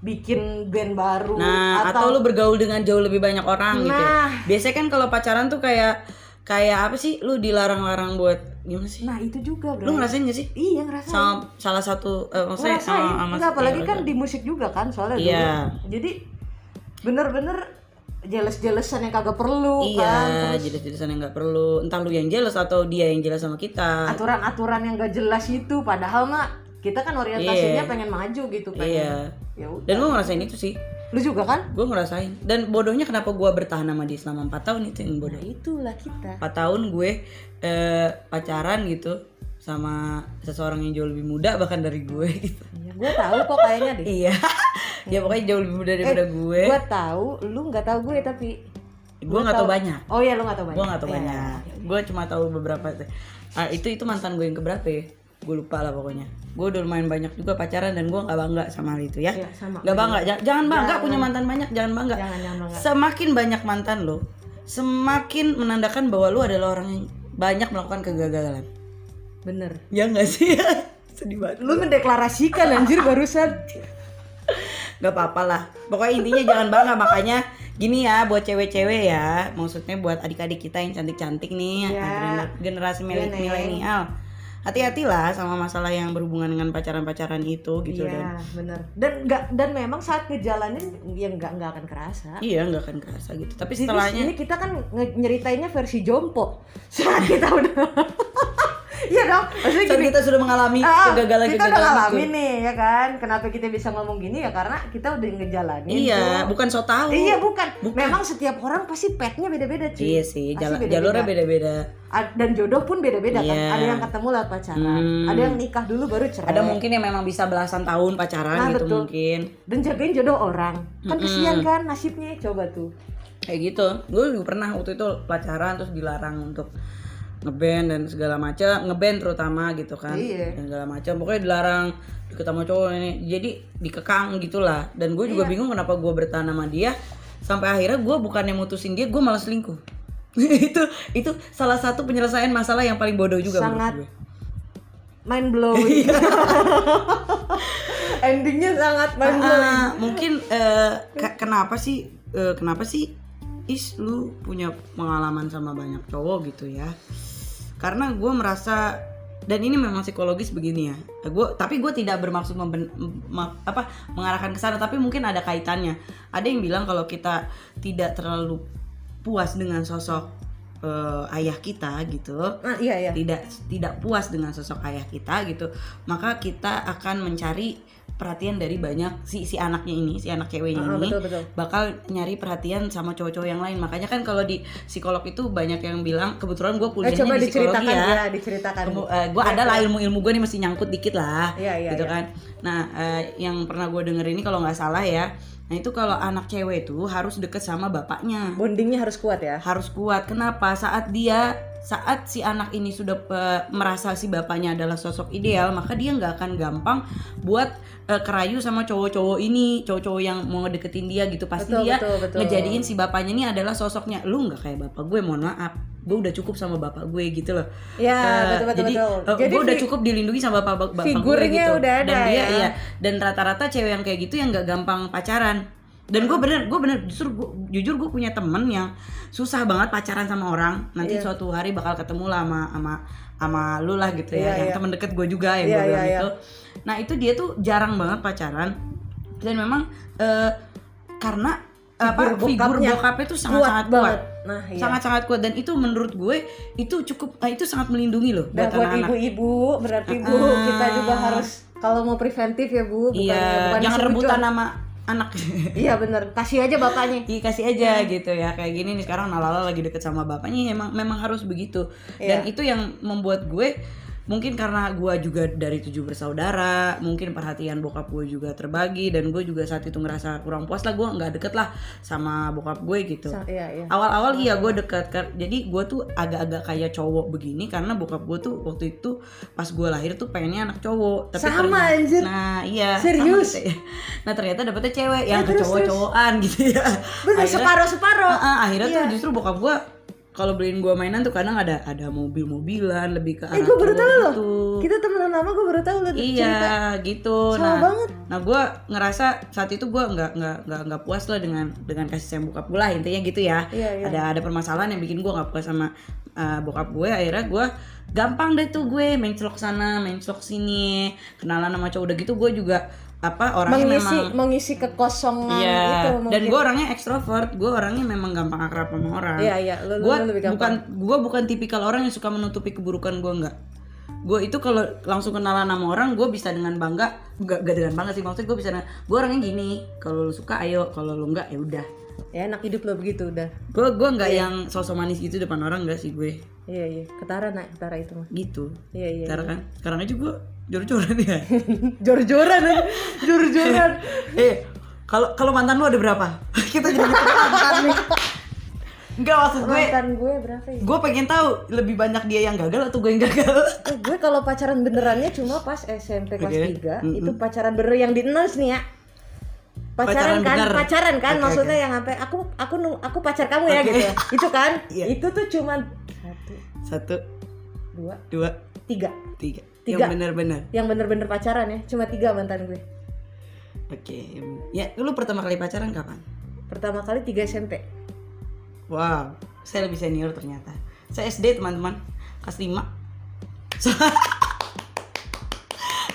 bikin band baru Nah, atau, lu bergaul dengan jauh lebih banyak orang gitu. ya. Nah. Biasanya kan kalau pacaran tuh kayak kayak apa sih? Lu dilarang-larang buat gimana sih? nah itu juga bro Lu ngerasain gak sih? iya ngerasain Sama salah satu eh, maksudnya ngerasain sama- sama- Enggak, apalagi iya, kan di musik juga kan soalnya Iya. dulu jadi bener-bener jealous-jealousan yang kagak perlu kan Iya, jelas-jelasan yang nggak perlu. Entah lu yang jelas atau dia yang jelas sama kita. aturan-aturan yang gak jelas itu padahal mah kita kan orientasinya Iya. pengen maju gitu pengen Iya. ya udah Dan gue ngerasain itu sih. Lu juga kan Gue ngerasain. Dan bodohnya kenapa gue bertahan sama dia selama 4 tahun itu yang bodoh. nah itulah kita 4 tahun gue eh, pacaran gitu sama seseorang yang jauh lebih muda bahkan dari gue gitu. ya, gue tahu kok kayaknya deh Iya. ya pokoknya jauh lebih muda daripada gue. gue tahu lu nggak tahu gue tapi Gue nggak tahu banyak. oh iya lu nggak tahu banyak Gue nggak tahu Iya. banyak. Gue cuma tahu beberapa. Ah, itu itu mantan gue yang keberapa ya? Gue lupa lah pokoknya. Gue udah lumayan banyak juga pacaran dan gue nggak bangga sama hal itu ya. Sama. Gak bangga. Ja- Jangan bangga punya mantan banyak. Jangan bangga. jangan jangan bangga Semakin banyak mantan lo, semakin menandakan bahwa lo adalah orang yang banyak melakukan kegagalan. bener Ya nggak sih? Sedih banget. lu mendeklarasikan anjir barusan Gak apa-apa lah. Pokoknya intinya jangan bangga makanya gini ya buat cewek-cewek ya. Maksudnya buat adik-adik kita yang cantik-cantik nih, Ya. gener- generasi Iya, milenial. Hati-hatilah sama masalah yang berhubungan dengan pacaran-pacaran itu gitu dan iya bener. Dan nggak dan memang saat ngejalanin ya nggak nggak akan kerasa. Iya nggak akan kerasa gitu. Tapi setelahnya ini kita kan nyeritainnya versi jompo. Saat kita udah iya dong maksudnya gini kita sudah mengalami ah, kegagalan kita udah kegagalan ngalamin nih ya kan kenapa kita bisa ngomong gini ya karena kita udah ngejalanin Iya, tuh. bukan so tahu. iya bukan. Bukan. memang setiap orang pasti petnya beda-beda cuy Iya sih, jala- beda-beda. jalurnya beda-beda. Dan jodoh pun beda-beda kan Iya. ada yang ketemu lewat pacaran Hmm. ada yang nikah dulu baru cerai Ada mungkin yang memang bisa belasan tahun pacaran Nah, gitu betul. mungkin. dan jagain jodoh orang kan kesian kan nasibnya coba tuh kayak gitu gue juga pernah waktu itu pacaran terus dilarang untuk ngeband dan segala macam ngeband terutama gitu kan Iya. dan segala macam pokoknya dilarang sama cowok ini jadi dikekang gitulah dan gue Iya. juga bingung kenapa gue bertahan sama dia sampai akhirnya gue bukannya mutusin dia gue malah selingkuh itu itu salah satu penyelesaian masalah yang paling bodoh juga Sangat gue. mind blowing Iya. endingnya sangat mind blowing Ah, mungkin ke- kenapa sih eh, kenapa sih is lu punya pengalaman sama banyak cowok gitu ya karena gue merasa dan ini memang psikologis begini ya gue tapi gue tidak bermaksud memben- ma- apa mengarahkan ke sana tapi mungkin ada kaitannya. Ada yang bilang kalau kita tidak terlalu puas dengan sosok eh, ayah kita gitu Ah, iya iya. tidak tidak puas dengan sosok ayah kita gitu maka kita akan mencari perhatian dari banyak si si anaknya ini si anak ceweknya Ah, ini betul, betul. bakal nyari perhatian sama cowok-cowok yang lain makanya kan kalau di psikolog itu banyak yang bilang kebetulan gue Eh, kuliahnya coba di psikologi diceritakan ya, ya, diceritakan gue ada lah ilmu-ilmu gue nih masih nyangkut dikit lah Iya, iya, gitu iya. kan nah eh, yang pernah gue denger ini kalau nggak salah ya nah itu kalau anak cewek itu harus deket sama bapaknya bondingnya harus kuat ya harus kuat. Kenapa? Saat dia saat si anak ini sudah pe- merasa si bapaknya adalah sosok ideal, maka dia nggak akan gampang buat eh, kerayu sama cowok-cowok ini, cowok-cowok yang mau deketin dia gitu. Pasti Betul, dia betul, betul. ngejadiin si bapaknya ini adalah sosoknya. Lu nggak kayak bapak gue, mohon maaf. Gue udah cukup sama bapak gue gitu loh. Ya, Eh, betul, betul, jadi betul. eh, Jadi gue udah cukup dilindungi sama bapak bapak gue figurnya gitu. udah ada dan dia ya. iya dan rata-rata cewek yang kayak gitu yang nggak gampang pacaran dan gue bener gue bener justru gua, jujur gue punya temen yang susah banget pacaran sama orang nanti Iya. suatu hari bakal ketemu lah sama sama sama lu lah gitu ya Iya, yang iya. temen deket gue juga yang Iya, gue bilang iya, iya. itu nah itu dia tuh jarang banget pacaran dan memang eh, karena apa Figur figur bokapnya bokapnya tuh sangat sangat kuat banget. Nah, iya. sangat sangat kuat dan itu menurut gue itu cukup eh, itu sangat melindungi loh Dan buat anak-anak ibu-ibu berarti Bu Ah. kita juga harus kalau mau preventif ya Bu, bukan iya bukan jangan rebutan sama anak. Iya bener, kasih aja bapaknya. Iya kasih aja gitu ya. Kayak gini nih sekarang Nalala lagi deket sama bapaknya emang memang harus begitu. Dan Iya. itu yang membuat gue mungkin karena gue juga dari tujuh bersaudara mungkin perhatian bokap gue juga terbagi dan gue juga saat itu ngerasa kurang puas lah gue nggak deket lah sama bokap gue gitu Iya, iya. awal-awal iya gue deket jadi gue tuh agak-agak kayak cowok begini karena bokap gue tuh waktu itu pas gue lahir tuh pengennya anak cowok tapi Sama, ternyata- anjir. nah iya Serius? sama, gitu. nah ternyata dapetnya cewek yang terus, cowok-cowokan gitu ya Bener Akhirnya- separuh-separuh. Ah, ah, akhirnya Iya. tuh justru bokap gue kalau beliin gue mainan tuh kadang ada ada mobil-mobilan lebih ke arah Eh, gue baru cowok tahu loh. gitu. Kita temenan lama gue baru tahu lo Iya gitu. Sama nah, banget. nah gue ngerasa saat itu gue nggak nggak nggak nggak puas lah dengan dengan kasih sayang bokap gue lah intinya gitu ya. Iya, iya. Ada ada permasalahan yang bikin gue nggak puas sama uh, bokap gue. Akhirnya gue gampang deh tuh gue main celok sana, main celok sini, kenalan sama cowok udah gitu gue juga apa orangnya mengisi memang mengisi kekosongan Iya, itu dan gue orangnya ekstrovert, gue orangnya memang gampang akrab sama orang. Iya, iya, lu- lu- Gue lu lebih bukan gue bukan tipikal orang yang suka menutupi keburukan gue enggak. Gue itu kalau langsung kenalan sama orang, gue bisa dengan bangga, gak, gak dengan bangga sih maksudnya gue bisa, gue orangnya gini, kalau lu suka ayo, kalau lu enggak ya udah. Ya enak hidup lo begitu udah. Gue gue nggak yang sosok manis gitu depan orang enggak sih gue, iya iya. Ketara nak ketara itu mah. Gitu. iya iya Sekarang kan, sekarang aja gue jor-joran ya. jor-joran aja jor-joran. Eh, kalau kalau mantan lu ada berapa? Kita jadi mantan nih. Enggak maksud gue, mantan gue berapa ya? gue pengen tahu lebih banyak dia yang gagal atau gue yang gagal. Eh, gue kalau pacaran benerannya cuma pas SMP kelas Oke. 3 itu pacaran bener yang di nih ya pacaran, Pacaran kan? bener. pacaran kan Oke, maksudnya yang sampai aku aku aku pacar kamu ya Oke. gitu itu kan? Iya. itu tuh cuman satu. Satu. Dua. Dua. Tiga. Tiga, Tiga. yang benar-benar yang bener-bener pacaran ya? Cuma tiga mantan gue. Oke. Ya lu pertama kali pacaran kapan? Pertama kali tiga SMP wow. Saya lebih senior ternyata. Saya SD teman-teman. Kelas 5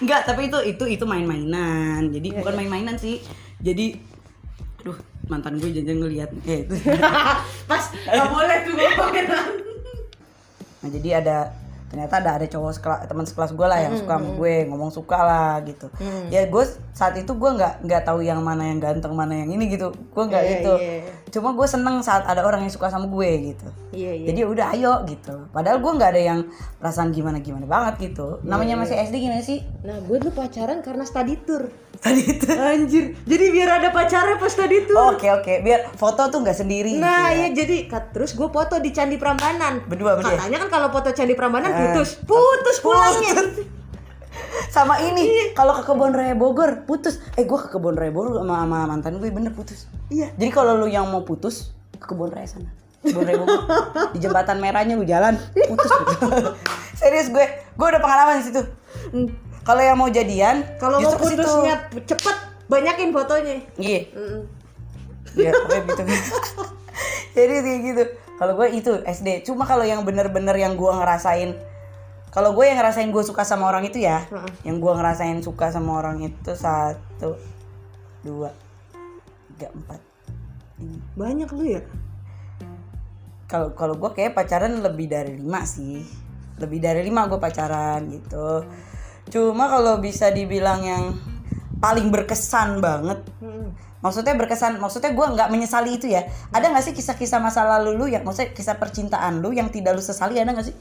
Enggak, tapi itu itu itu main-mainan. Jadi Iya, bukan main-mainan sih. Jadi aduh, mantan gue jangan ngelihat eh itu. pas nggak boleh tuh ngomongin Nah jadi ada ternyata ada ada cowok sekela- teman sekelas gue lah yang suka sama gue ngomong suka lah gitu. Ya gue saat itu gue nggak nggak tahu yang mana yang ganteng mana yang ini gitu. Gue nggak Iya, gitu. iya. Cuma gue seneng saat ada orang yang suka sama gue gitu. iya iya Jadi udah ayo gitu. Padahal gue nggak ada yang perasaan gimana gimana banget gitu. Namanya masih SD gimana sih? nah gue dulu pacaran karena study tour Tadi itu. anjir jadi biar ada pacarnya pas study tour Oke oke. Biar foto tuh nggak sendiri. Nah, gitu ya. iya jadi kat- terus gue foto di Candi Prambanan. Berdua berdua. Katanya kan kalau foto Candi Prambanan Eh. putus, putus pulangnya. Sama ini Iya. kalau ke kebun raya Bogor putus. Eh gue ke kebun raya Bogor sama, sama mantan gue bener putus. Iya. Jadi kalau lu yang mau putus ke kebun raya sana. Kebun raya Bogor. Di jembatan merahnya lu jalan putus. putus. Serius gue, gue udah pengalaman di situ. Kalau yang mau jadian, Kalau mau putusnya cepet, banyakin fotonya. Iya. Mm. Ya, pokoknya gitu. Jadi kayak gitu. Kalau gue itu SD. Cuma kalau yang bener-bener yang gue ngerasain kalau gue yang ngerasain gue suka sama orang itu ya, yang gue ngerasain suka sama orang itu satu, dua, tiga, empat. Ini. Banyak lu ya? Kalau kalau gue kayak pacaran lebih dari lima sih, lebih dari lima gue pacaran gitu. Cuma kalau bisa dibilang yang paling berkesan banget Mm. maksudnya berkesan maksudnya gue nggak menyesali itu ya ada nggak sih kisah-kisah masa lalu lu yang maksudnya kisah percintaan lu yang tidak lu sesali ada nggak sih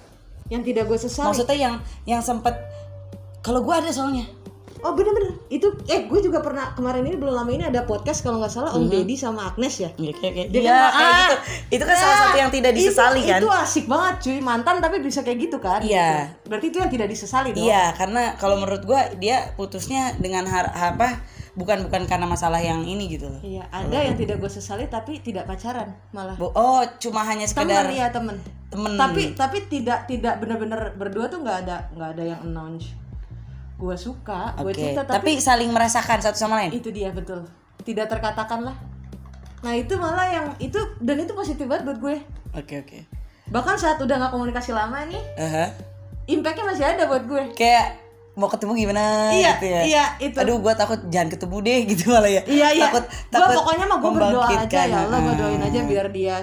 Yang tidak gue sesali. maksudnya yang yang sempet kalau gue ada soalnya Oh bener-bener itu eh gue juga pernah kemarin ini belum lama ini ada podcast kalau nggak salah Om Deddy sama Agnes ya. Iya kayak kayak Dia Iya, kan, kayak ah, gitu itu kan salah Nah, satu yang tidak itu- disesali kan Itu asik banget cuy mantan tapi bisa kayak gitu kan? Iya. Gitu. Berarti itu yang tidak disesali dong. iya karena kalau menurut gue dia putusnya dengan har apa bukan bukan karena masalah yang ini gitu loh Iya, ada yang tidak gue sesali tapi tidak pacaran malah. Bu- oh cuma hanya Temen sekedar iya temen. temen Tapi tapi tidak tidak benar-benar berdua tuh nggak ada nggak ada yang announce. Gue suka, gue oke cinta tapi tapi, saling merasakan satu sama lain itu dia betul. Tidak terkatakan lah. Nah itu malah yang itu dan itu positif banget buat gue. oke oke Bahkan saat udah nggak komunikasi lama nih, Aha. impactnya masih ada buat gue. kayak mau ketemu gimana Iya, gitu ya iya, itu. aduh gua takut jangan ketemu deh gitu malah ya Iya iya. takut Gua takut pokoknya mah gue berdoa aja ya Allah gue doain aja biar dia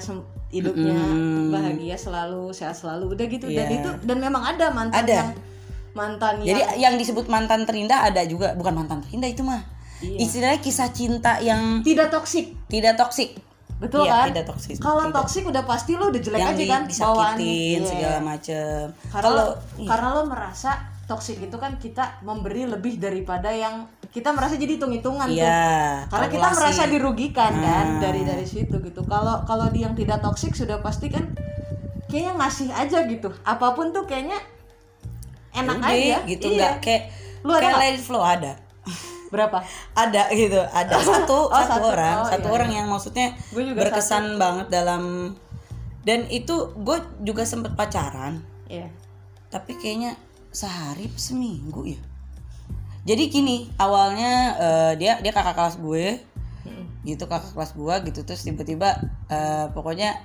hidupnya Mm. bahagia selalu sehat selalu udah gitu dan Iya. itu dan memang ada mantan Ada. yang mantan jadi yang disebut mantan terindah ada juga. Bukan mantan terindah itu mah. Iya. istilahnya kisah cinta yang tidak toksik. Tidak toksik. Betul Iya, kan? tidak toksik. Kalau toksik udah pasti lo udah jelek yang aja di- kan disakitin bawaannya. segala Iya. macem. Karena kalau lo, karena lo merasa toksik itu kan kita memberi lebih daripada yang kita merasa jadi hitung-hitungan tuh. Iya karena kita merasa dirugikan kan Nah. dari dari situ gitu. Kalau kalau di yang tidak toksik sudah pasti kan kayaknya ngasih aja gitu. Apa pun tuh kayaknya enak Udah, aja. gitu Iya. nggak kayak Lu ada kayak it flow ada. Berapa? Ada gitu ada. Satu Oh, satu satu. orang. Oh, satu iya, orang yang maksudnya berkesan banget dalam dan itu gue juga sempet pacaran. Iya. tapi kayaknya sehari seminggu ya. Jadi gini awalnya eh, dia dia kakak kelas gue. Gitu kakak kelas gue gitu terus tiba-tiba eh, pokoknya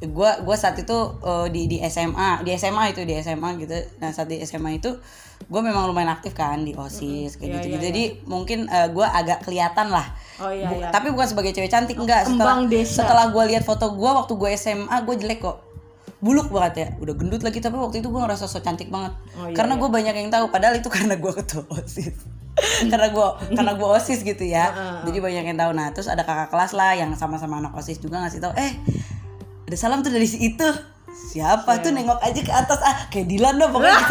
gue gua saat itu eh, di di SMA di SMA itu di SMA gitu. Nah saat di SMA itu gue memang lumayan aktif kan di osis kayak Iya, gitu, iya, jadi mungkin gue agak kelihatan lah. Oh iya Bu- iya. tapi bukan sebagai cewek cantik enggak. Setelah desa. setelah gue lihat foto gue waktu gue SMA gue jelek kok. Buluk banget ya. Udah gendut lagi tapi waktu itu gue ngerasa so cantik banget. Oh, iya, karena gue banyak yang tahu padahal itu karena gue ketua osis karena gue karena gue osis gitu ya. Jadi banyak yang tahu. Nah terus ada kakak kelas lah yang sama-sama anak osis juga ngasih tahu eh ada salam tuh dari si itu siapa Iya. tuh nengok aja ke atas. Ah kayak Dilan dong pokoknya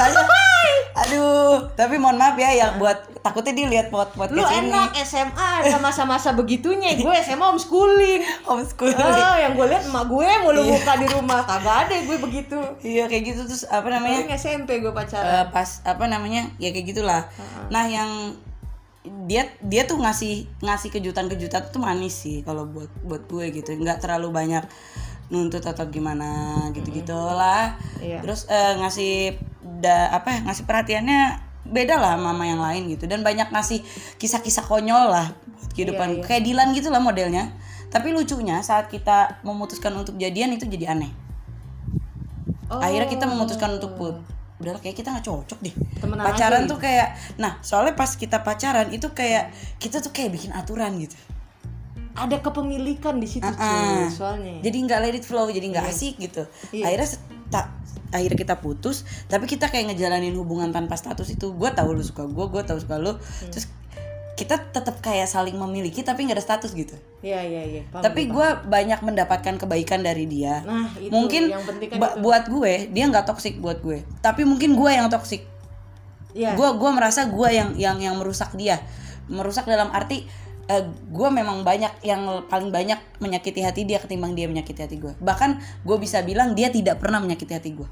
aduh tapi mohon maaf ya yang buat takutnya dia lihat pot pot Lu enak SMA ada masa-masa begitunya. Gue SMA homeschooling. homeschooling. Oh, yang gue lihat emak gue mulu buka di rumah. Kagak ada gue begitu. iya kayak gitu. Terus apa namanya? Paling SMP gue pacaran. Eh, pas apa namanya? Ya kayak gitulah. Nah yang dia dia tuh ngasih ngasih kejutan-kejutan tuh manis sih kalau buat buat gue gitu. Nggak terlalu banyak nuntut atau gimana gitu gitulah Iya. terus eh, ngasih da, apa ya, ngasih perhatiannya beda lah sama sama yang lain gitu. Dan banyak ngasih kisah-kisah konyol lah buat kehidupan. Kayak Dilan gitu lah modelnya. Tapi lucunya saat kita memutuskan untuk jadian itu jadi aneh. Oh. akhirnya kita memutuskan untuk put. Udahlah kayak kita nggak cocok deh. Temenan pacaran aja tuh kayak nah soalnya pas kita pacaran itu kayak kita tuh kayak bikin aturan gitu Ada kepemilikan di situ Ah, cuy, soalnya. jadi nggak let it flow jadi nggak asik gitu Iya. akhirnya tak akhirnya kita putus tapi kita kayak ngejalanin hubungan tanpa status itu gue tahu lu suka gue gue tahu suka lu Hmm. terus kita tetap kayak saling memiliki tapi nggak ada status gitu Iya iya iya. paham tapi gue, banyak mendapatkan kebaikan dari dia. Nah, itu mungkin yang penting kan itu. buat gue dia nggak toksik buat gue tapi mungkin gue yang toksik Iya. gue gua merasa gue yang yang yang merusak dia merusak dalam arti gue memang banyak yang paling banyak menyakiti hati dia ketimbang dia menyakiti hati gue bahkan gue bisa bilang dia tidak pernah menyakiti hati gue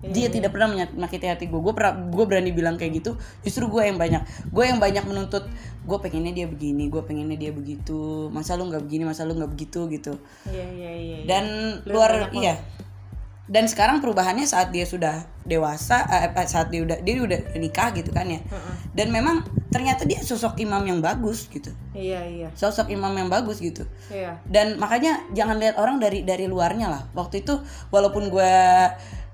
Iya, dia tidak pernah menya- menyakiti hati gue gue gue berani bilang kayak gitu justru gue yang banyak. Gue yang banyak menuntut gue pengennya dia begini gue pengennya dia begitu. Masa lu nggak begini masa lu nggak begitu? gitu. Iya iya iya. iya. dan luar iya dan sekarang perubahannya saat dia sudah dewasa eh, eh, saat dia udah dia udah nikah gitu kan ya. Dan memang ternyata dia sosok imam yang bagus gitu. Iya iya. sosok imam yang bagus gitu. Iya. dan makanya jangan lihat orang dari dari luarnya lah. Waktu itu walaupun gue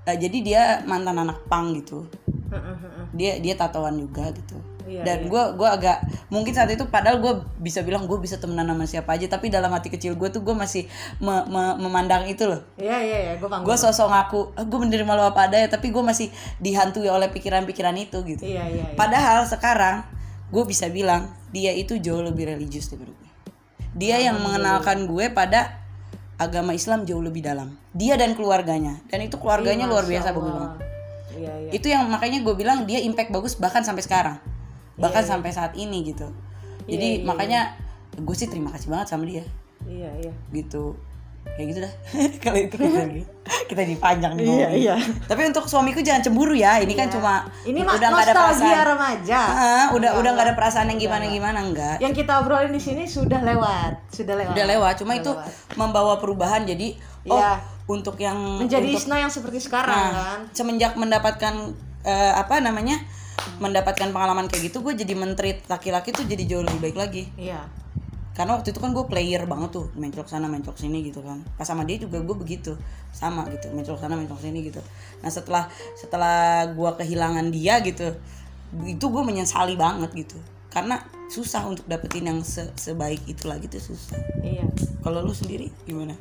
eh, jadi dia mantan anak pang gitu. Heeh, heeh. dia dia tatoan juga gitu Iya, dan gue gua agak mungkin saat itu padahal gue bisa bilang gue bisa temenan sama siapa aja tapi dalam hati kecil gue tuh gue masih me- me- memandang itu loh. Iya iya iya, gue gue sosok ngaku ah, gue menerima lo apa adanya tapi gue masih dihantui oleh pikiran-pikiran itu gitu. Iya iya iya. padahal sekarang gue bisa bilang dia itu jauh lebih religius daripada gue dia yang mengenalkan gue pada agama Islam jauh lebih dalam. Dia dan keluarganya. Dan itu keluarganya luar biasa bagus banget Iya iya. itu yang makanya gue bilang dia impact bagus bahkan sampai sekarang bahkan sampai saat ini gitu. Jadi makanya gue sih terima kasih banget sama dia. Iya iya. gitu. Kayak gitu dah. Kalau itu kita kita dipanjang nih Iya, iya. tapi untuk suamiku jangan cemburu ya. Ini kan cuma Ini udah nggak ada perasaan. remaja. Ah, udah udah nggak ada perasaan yang gimana gimana enggak Yang kita obrolin di sini sudah lewat, sudah lewat. udah lewat. Cuma itu membawa perubahan. Jadi oh Iya. untuk yang Menjadi untuk, Isna yang seperti sekarang nah, kan. semenjak mendapatkan eh, apa namanya mendapatkan pengalaman kayak gitu gue jadi menteri laki-laki tuh jadi jauh lebih baik lagi. Iya. karena waktu itu kan gue player banget tuh mencok sana mencok sini gitu kan. Pas sama dia juga gue begitu sama gitu mencok sana mencok sini gitu. Nah setelah setelah gue kehilangan dia gitu itu gue menyesali banget gitu. Karena susah untuk dapetin yang se- sebaik itu lagi tuh susah. Iya. kalau lu sendiri gimana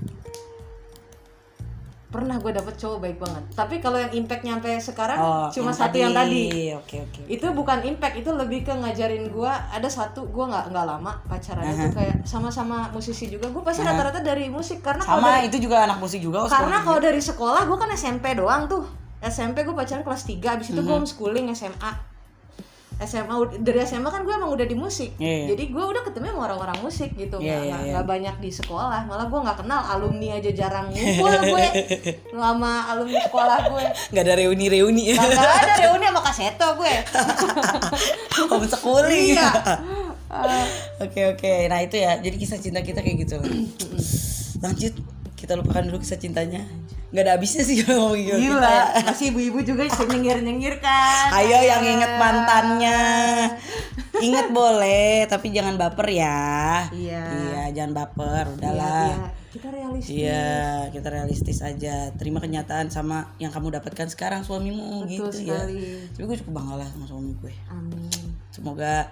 Pernah gue dapet cowok baik banget. Tapi kalau yang impact nyampe sekarang Oh, cuma satu yang tadi. oke oke Itu bukan impact, itu lebih ke ngajarin gue ada satu gue nggak nggak lama pacaran itu kayak sama-sama musisi juga. Gue pasti rata-rata dari musik karena kalau sama dari, itu juga anak musik juga karena kalau dari sekolah gue kan SMP doang tuh. SMP gue pacaran kelas 3, abis itu gue Mhm. homeschooling SMA. SMA dari SMA kan gue emang udah di musik, Iya, iya. jadi gue udah ketemu sama orang-orang musik gitu, Iya, nggak nggak- iya. nggak banyak di sekolah, malah gue nggak kenal alumni aja jarang ngumpul gue, sama alumni sekolah gue, nggak ada reuni reuni nggak ada reuni sama kaseto gue, homeschooling iya, Oke oke, nah itu ya. Jadi kisah cinta kita kayak gitu. Lanjut, kita lupakan dulu kisah cintanya nggak ada habisnya sih kalau ngomongin kita Gila, ya. masih ibu-ibu juga nyengir-nyengir kan. ayo yang inget mantannya inget boleh tapi jangan baper ya Iya. iya jangan baper Iya, udahlah iya. Kita realistis. Iya, kita realistis aja. Terima kenyataan sama yang kamu dapatkan sekarang suamimu Betul gitu ya. sekali. Tapi gue cukup bangga lah sama suami gue. Amin. Semoga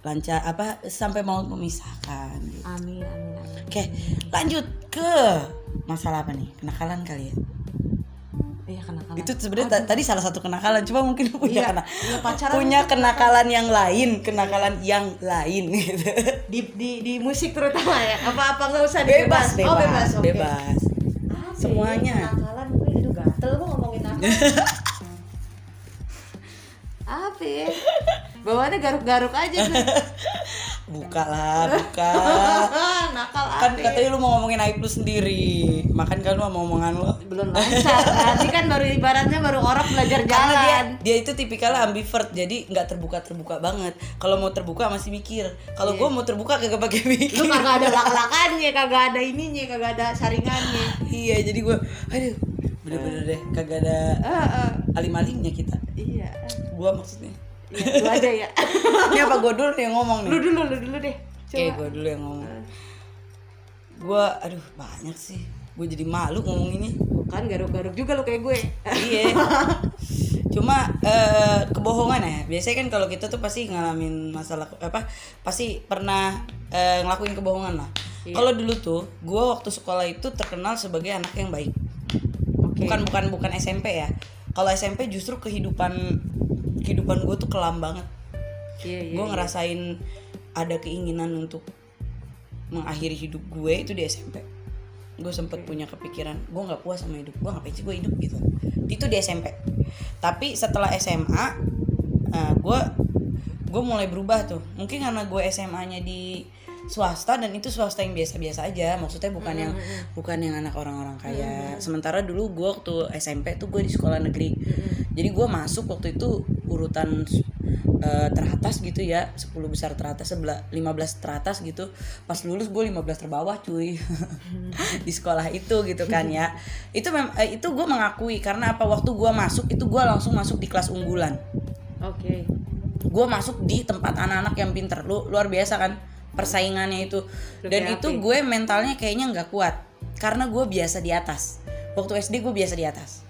lancar apa sampai mau memisahkan. Gitu. Amin, amin, amin. Oke, lanjut ke masalah apa nih? Kenakalan kali ya. Iya, kenakalan. Itu sebenarnya ta- tadi salah satu kenakalan, cuma mungkin punya Iya, kena iya, pacaran punya kenakalan yang lain, kenakalan yang lain gitu. di, di di musik terutama ya. Apa-apa nggak usah Bebas, bebas, Oh, bebas. oke. bebas. Apa Semuanya. ya? Kenakalan gue aduh gatel gue ngomongin apa. apa ya? Bawaannya garuk-garuk aja. Buka lah, buka. Nakal kan katanya lu mau ngomongin aib lu sendiri. Makan kan lu sama omongan lu? Belum lancar. Nanti kan baru ibaratnya baru orang belajar karena dia jalan. dia itu tipikalnya ambivert jadi nggak terbuka terbuka banget. Kalau mau terbuka masih mikir. Kalau Iya. gua mau terbuka kagak pakai mikir. Lu kagak ada lak-lakannya kagak ada ininya kagak ada saringannya. Iya jadi gua aduh bener-bener deh kagak ada Eh, eh, alim-alimnya kita. Iya. Gua maksudnya Iya, lu aja ya. Ini apa? Gua dulu yang ngomong nih. Lu dulu lu dulu deh. Oke gua dulu yang ngomong. Gua aduh banyak sih. Gua jadi malu ngomonginnya kan garuk-garuk juga lu kayak gue. Iya. Cuma eh, kebohongan ya. Biasanya kan kalau kita tuh pasti ngalamin masalah apa pasti pernah eh, ngelakuin kebohongan lah. Iya. kalau dulu tuh gue waktu sekolah itu terkenal sebagai anak yang baik. Oke. bukan bukan bukan SMP ya kalau SMP justru kehidupan kehidupan gue tuh kelam banget. Iya iya gue ngerasain ada keinginan untuk mengakhiri hidup gue itu di SMP gue sempet punya kepikiran gue nggak puas sama hidup gue ngapain sih gue hidup gitu. Itu di SMP tapi setelah SMA eh, gue gue mulai berubah tuh. Mungkin karena gue SMA-nya di swasta dan itu swasta yang biasa-biasa aja. Maksudnya bukan yang bukan yang anak orang-orang kaya. sementara dulu gue waktu SMP tuh gue di sekolah negeri. Jadi gue masuk waktu itu urutan eh, teratas gitu ya. 10 besar teratas sebelah 15 teratas gitu. Pas lulus gue 15 terbawah cuy. Di sekolah itu gitu kan ya. Itu mem- eh, itu gue mengakui karena apa? Waktu gue masuk itu gue langsung masuk di kelas unggulan. Oke. Gue masuk di tempat anak-anak yang pinter. Lu luar biasa kan persaingannya itu. Dan Lebih itu gue mentalnya kayaknya nggak kuat. Karena gue biasa di atas. Waktu SD gue biasa di atas.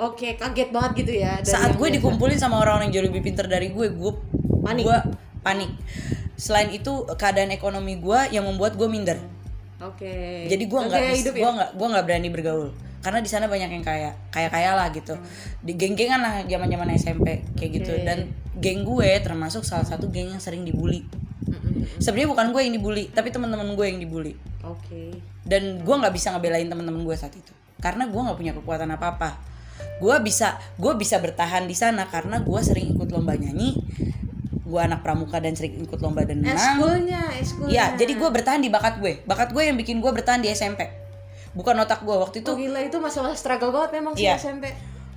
Oke kaget banget gitu ya dari saat gue biasa. dikumpulin sama orang-orang yang jauh lebih pinter dari gue gue Panik. gue panik. Selain itu keadaan ekonomi gue yang membuat gue minder. Oke. Jadi gue nggak ya? gue nggak gue nggak berani bergaul. Karena di sana banyak yang kaya kaya kaya lah gitu. Di geng-gengan lah zaman zaman SMP kayak gitu. Dan geng gue termasuk salah satu geng yang sering dibully Mm-mm. sebenarnya bukan gue yang dibully tapi teman-teman gue yang dibully oke dan gue nggak bisa ngebelain teman-teman gue saat itu karena gue nggak punya kekuatan apa apa gue bisa gue bisa bertahan di sana karena gue sering ikut lomba nyanyi gue anak pramuka dan sering ikut lomba renang eskulnya eskulnya Iya, jadi gue bertahan di bakat gue. Bakat gue yang bikin gue bertahan di SMP. Bukan otak gue waktu itu. oh gila itu masa-masa struggle banget memang sih Iya. SMP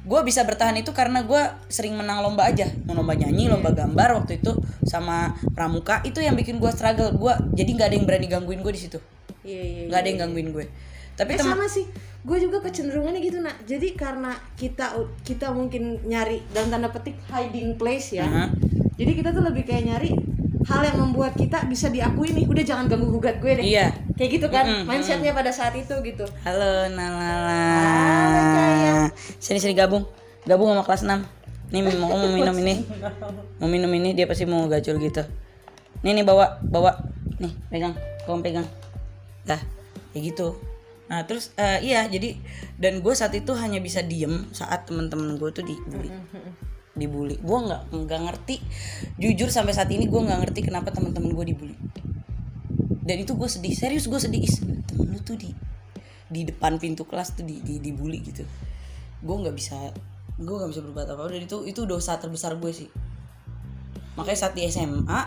Gue bisa bertahan itu karena gue sering menang lomba aja, Mau lomba nyanyi, lomba gambar waktu itu sama pramuka. Itu yang bikin gue struggle. Gue jadi nggak ada yang berani gangguin gue di situ. iya iya Nggak ada yang gangguin gue. Tapi Eh, teman sama sih gue juga kecenderungannya gitu nak jadi karena kita kita mungkin nyari dalam tanda petik hiding place ya Aha. jadi kita tuh lebih kayak nyari hal yang membuat kita bisa diakui nih udah jangan ganggu gugat gue deh Iya. kayak gitu kan Mm-mm, mindsetnya pada saat itu gitu Halo Nalala. Sayang. Sini sini gabung. Gabung sama kelas 6. Nih mau mau minum ini. Mau minum ini dia pasti mau gacul gitu. Nih nih bawa bawa. Nih pegang. Kamu pegang. Dah. Kayak gitu. Nah terus eh, iya jadi dan gue saat itu hanya bisa diem saat teman-teman gue tuh dibully dibully gue nggak nggak ngerti jujur sampai saat ini gue nggak ngerti kenapa teman-teman gue dibully dan itu gue sedih serius gue sedih is temen lu tuh di di depan pintu kelas tuh di, di dibully gitu gue nggak bisa gue nggak bisa berbuat apa dan itu itu dosa terbesar gue sih. Makanya saat di SMA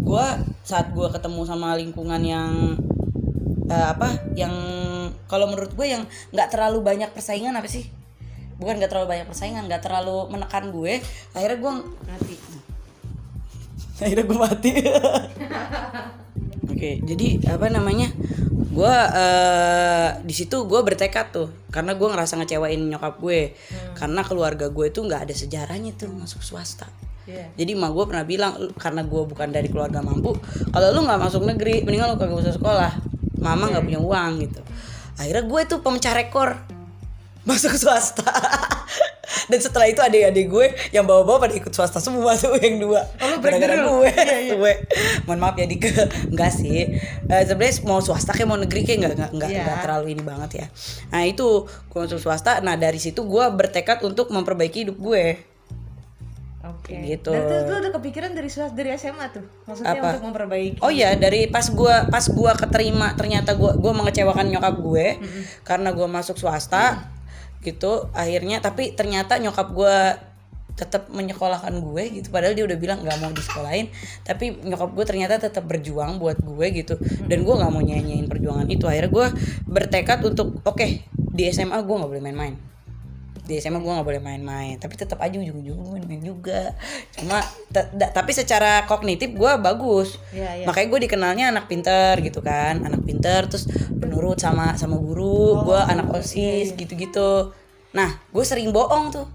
gue saat gue ketemu sama lingkungan yang eh, apa yang kalau menurut gue yang nggak terlalu banyak persaingan apa sih? Bukan nggak terlalu banyak persaingan nggak terlalu menekan gue akhirnya gue nanti akhirnya gue mati. Oke jadi apa namanya gue eh di situ gue bertekad tuh karena gue ngerasa ngecewain nyokap gue. Karena keluarga gue tuh nggak ada sejarahnya tuh masuk swasta. Iya. jadi emak gue pernah bilang "Lu- karena gue bukan dari keluarga mampu kalau lu nggak masuk negeri mendingan lu kagak usah sekolah. Mama nggak punya uang gitu. Akhirnya gue tuh pemecah rekor masuk swasta dan setelah itu adik-adik gue yang bawa-bawa pada ikut swasta semua tuh yang dua Oh, gara-gara rule? gue Iya, iya. gue mohon maaf ya Dike enggak sih Eh, sebenarnya mau swasta kayak mau negeri kayak enggak enggak enggak, Iya. enggak terlalu ini banget ya nah itu gue masuk swasta nah dari situ gue bertekad untuk memperbaiki hidup gue Oke. Gitu. Dan tuh lu udah kepikiran dari swasta dari SMA tuh. Maksudnya Apa? untuk memperbaiki. Oh iya dari pas gua pas gua keterima ternyata gua gua mengecewakan nyokap gue karena gua masuk swasta gitu akhirnya tapi ternyata nyokap gua tetap menyekolahkan gue gitu padahal dia udah bilang nggak mau disekolahin tapi nyokap gue ternyata tetap berjuang buat gue gitu dan gue nggak mau nyanyiin perjuangan itu. Akhirnya gue bertekad untuk oke di SMA gue nggak boleh main-main di SMA gue nggak boleh main-main tapi tetap aja ujung-ujung gue main juga. Cuma tapi secara kognitif gue bagus. Iya, iya. makanya gue dikenalnya anak pinter gitu kan anak pinter terus penurut sama sama Oh, guru gue anak iya, osis gitu-gitu. Nah gue sering bohong tuh.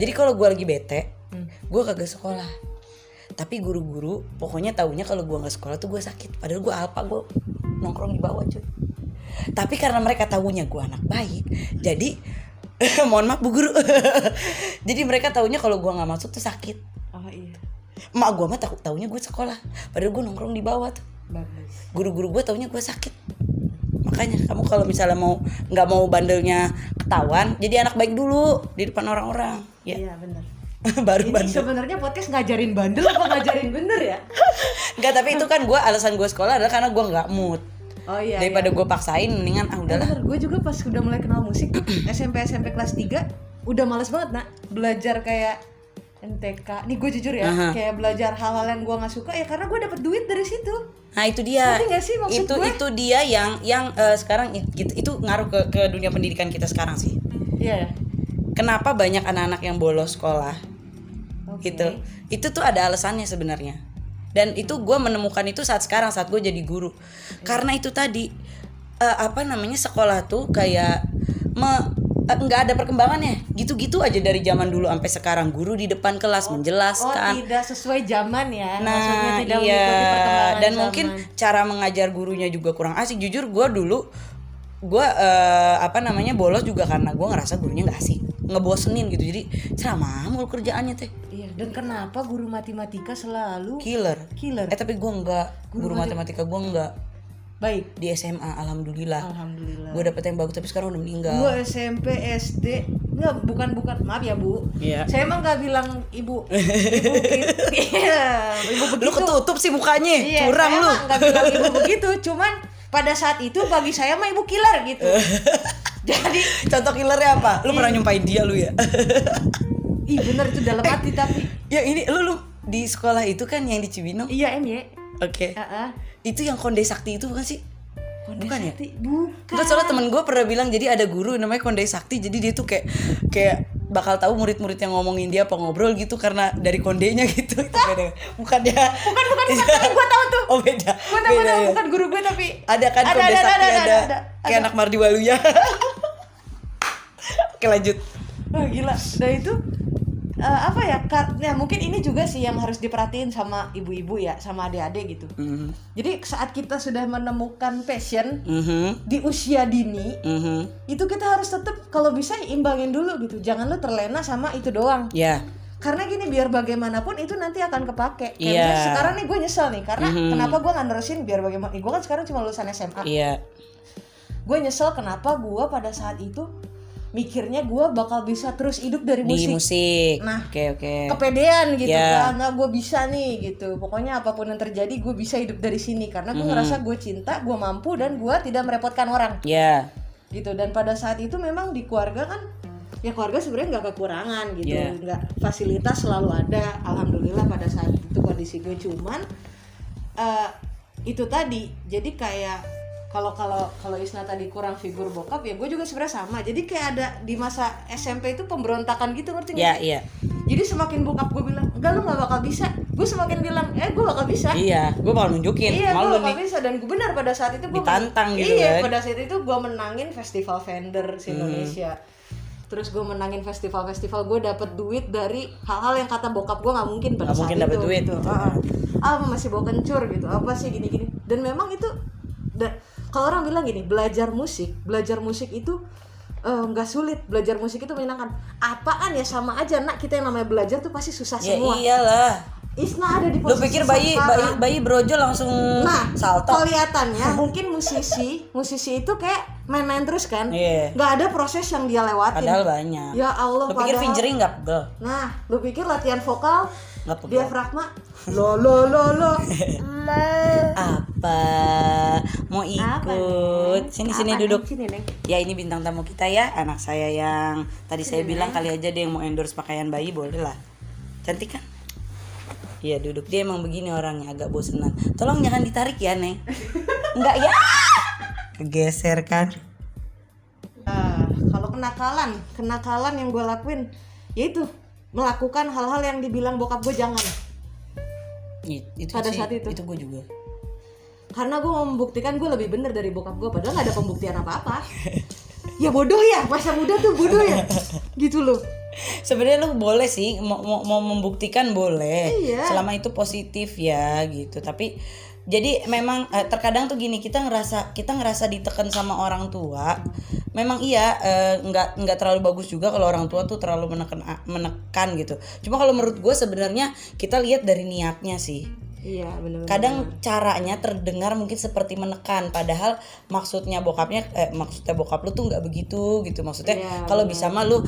Jadi kalau gue lagi bete Hmm. gue kagak sekolah. Tapi guru-guru pokoknya taunya kalau gue nggak sekolah tuh gue sakit. Padahal gue apa gue nongkrong di bawah cuy. Tapi karena mereka tahunya gue anak baik jadi mohon maaf bu guru. Jadi mereka tahunya kalau gue nggak masuk tuh sakit. Oh iya. emak gue mah tahu taunya gue sekolah. Padahal gue nongkrong di bawah tuh. Bagus. guru-guru gue taunya gue sakit. Makanya kamu kalau misalnya mau nggak mau bandelnya ketahuan jadi anak baik dulu di depan orang-orang. Ya. Iya benar. baru Ini bandel. sebenarnya podcast ngajarin bandel apa ngajarin bener ya? nggak tapi itu kan gue alasan gue sekolah adalah karena gue nggak mood Oh iya. daripada gue paksain mendingan ah udahlah Bener, gue juga pas udah mulai kenal musik tuh, SMP SMP kelas 3 udah males banget nak belajar kayak NTK. Nih gue jujur ya, Aha. kayak belajar hal-hal yang gue nggak suka ya karena gue dapet duit dari situ. Nah itu dia. Nggak sih maksud itu gue? itu dia yang yang eh, sekarang it- itu, itu ngaruh ke ke dunia pendidikan kita sekarang sih. Iya ya. Kenapa banyak anak-anak yang bolos sekolah Oke. gitu? Itu tuh ada alasannya sebenarnya. Dan itu gue menemukan itu saat sekarang saat gue jadi guru. Karena itu tadi eh, apa namanya sekolah tuh kayak me- eh, nggak ada perkembangannya gitu-gitu aja dari zaman dulu sampai sekarang guru di depan kelas Oh menjelaskan tidak sesuai zaman ya. Maksudnya Nah, tidak iya. Dan zaman. mungkin cara mengajar gurunya juga kurang asik. Jujur gue dulu gue eh, apa namanya bolos juga karena gue ngerasa gurunya nggak asik, ngebosenin gitu. Jadi ceramah mulu kerjaannya teh Iya, dan kenapa guru matematika selalu killer. killer? Eh tapi gue nggak guru matematika gue nggak Baik. di SMA alhamdulillah. Alhamdulillah. Gue dapet yang bagus tapi sekarang udah meninggal. Gue SMP SD nggak bukan bukan maaf ya bu. Iya. Saya emang nggak bilang ibu ibu gitu. Iya, ibu Lu begitu. ketutup sih mukanya, Iya, curang saya lu. emang nggak bilang ibu begitu. Cuman pada saat itu bagi saya mah ibu killer gitu. Jadi, Contoh killernya apa? Lu pernah nyumpain dia lu ya? ih bener itu dalam hati tapi ya ini lu lu di sekolah itu kan yang di Cibinong. iya MY. Oke. Heeh. Itu yang Konde Sakti itu bukan sih? Bukan ya? Bukan. Enggak soalnya temen gue pernah bilang jadi ada guru namanya Kondai Sakti jadi dia tuh kayak kayak bakal tahu murid-murid yang ngomongin dia apa ngobrol gitu karena dari kondenya gitu. Itu beda. Bukan ya? Bukan bukan bukan gue tahu tuh. oh beda. Gue tahu, Beda ya. bukan guru gue tapi ada kan Ada, Kondai ada, Sakti? ada, ada, ada, ada, kayak anak Mardi Waluya. Oke lanjut. Wah gila, udah itu eh, apa ya? Kar- ya mungkin ini juga sih yang harus diperhatiin sama ibu-ibu ya, sama adik-adik gitu. Mhm. Jadi saat kita sudah menemukan passion Mhm. di usia dini, Mhm. itu kita harus tetap kalau bisa imbangin dulu gitu. Jangan lu terlena sama itu doang. ya Karena gini biar bagaimanapun itu nanti akan kepake. Kayak Iya. misalnya sekarang nih gue nyesel nih karena Mhm. kenapa gue nggak nerusin biar bagaimana? Gue kan sekarang cuma lulusan SMA. iya Gue nyesel kenapa gue pada saat itu mikirnya gue bakal bisa terus hidup dari di musik. musik. Nah, oke oke. kepedean gitu Ya. kan. Nah gue bisa nih gitu. Pokoknya apa pun yang terjadi gue bisa hidup dari sini. Karena gue ngerasa gue cinta gue mampu dan gue tidak merepotkan orang. Ya gitu. Dan pada saat itu memang di keluarga kan ya keluarga sebenarnya nggak kekurangan gitu. Ya. nggak fasilitas selalu ada. Alhamdulillah pada saat itu kondisi gue cuman eh, itu tadi. Jadi kayak kalau kalau kalau Isna tadi kurang figur bokap ya gue juga sebenarnya sama jadi kayak ada di masa SMP itu pemberontakan gitu ngerti nggak ya sih? iya jadi semakin bokap gue bilang enggak lu nggak bakal bisa gue semakin bilang eh gue bakal bisa iya gue bakal nunjukin Iya, gue bakal nih bisa dan gue benar pada saat itu gue Ditantang gitu Iya, kan. pada saat itu gue menangin festival vendor Hmm. se Indonesia. Terus gue menangin festival-festival, gue dapet duit dari hal-hal yang kata bokap gue nggak mungkin pada Nggak saat mungkin itu. dapet duit. Gitu. Ah, ah, masih bawa kencur gitu, apa sih gini-gini. Dan memang itu, da- kalau orang bilang gini, belajar musik, belajar musik itu eh, nggak sulit, belajar musik itu menyenangkan. Apaan ya sama aja, nak kita yang namanya belajar tuh pasti susah ya semua. iyalah Isna ada di lu posisi pikir bayi bayi sekarang. bayi brojo langsung Nah, salto kelihatannya mungkin musisi, musisi itu kayak main-main terus kan? Iya. Nggak ada proses yang dia lewatin. padahal banyak Ya Allah, lu pikir padahal- fingering nggak pegel Nah, lu pikir latihan vokal, pegel diafragma, lo lo lo lo. apa? Mau ikut? sini sini duduk. Sini, Neng. ya ini bintang tamu kita ya. Anak saya yang tadi saya bilang kali aja dia yang mau endorse pakaian bayi boleh lah. Cantik kan? Iya duduk. Dia emang begini orangnya agak bosenan. Tolong jangan ditarik ya neng. Enggak ya! Kegeser kan? Ah, kalau kenakalan, kenakalan yang gue lakuin, yaitu melakukan hal-hal yang dibilang bokap gue jangan. It- itu Pada sih, saat itu. itu gue juga Karena gue mau membuktikan gue lebih bener dari bokap gue, padahal nggak ada pembuktian apa-apa. ya bodoh ya, masa muda tuh bodoh ya, gitu loh. sebenarnya lu boleh sih mau, mau, mau membuktikan boleh Iya. selama itu positif ya gitu tapi jadi memang eh, terkadang tuh gini kita ngerasa kita ngerasa ditekan sama orang tua memang iya eh, nggak nggak terlalu bagus juga kalau orang tua tuh terlalu menekan menekan gitu cuma kalau menurut gue sebenarnya kita lihat dari niatnya sih Iya bener. kadang caranya terdengar mungkin seperti menekan padahal maksudnya bokapnya eh maksudnya bokap lu tuh nggak begitu gitu maksudnya Iya, kalau bisa mah lu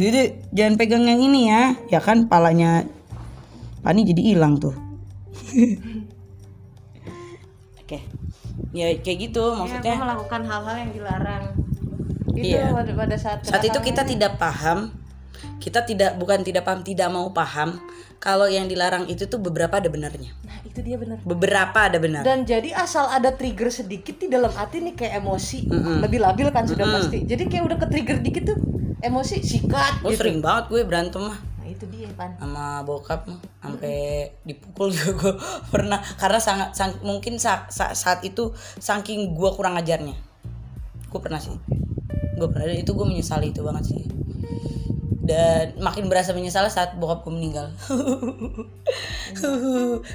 Dede jangan pegang yang ini ya ya kan palanya Pani jadi hilang tuh. Oke. Ya kayak gitu Maksudnya. maksudnya melakukan hal-hal yang dilarang. Itu Iya. pada, pada saat saat itu kita tidak paham. Kita tidak bukan tidak paham tidak mau paham kalau yang dilarang itu tuh beberapa ada benarnya. Nah itu dia bener. beberapa ada benar. Dan jadi asal ada trigger sedikit di dalam hati nih kayak emosi. Lebih labil kan sudah pasti. Jadi kayak udah ke trigger dikit tuh emosi sikat. gue sering banget gue berantem mah itu dia pan. sama bokap sampai dipukul juga gue pernah karena sangat sang- mungkin sa- sa- saat itu saking gue kurang ajarnya gue pernah sih gue pernah itu gue menyesali itu banget sih dan makin berasa menyesal saat bokap gue meninggal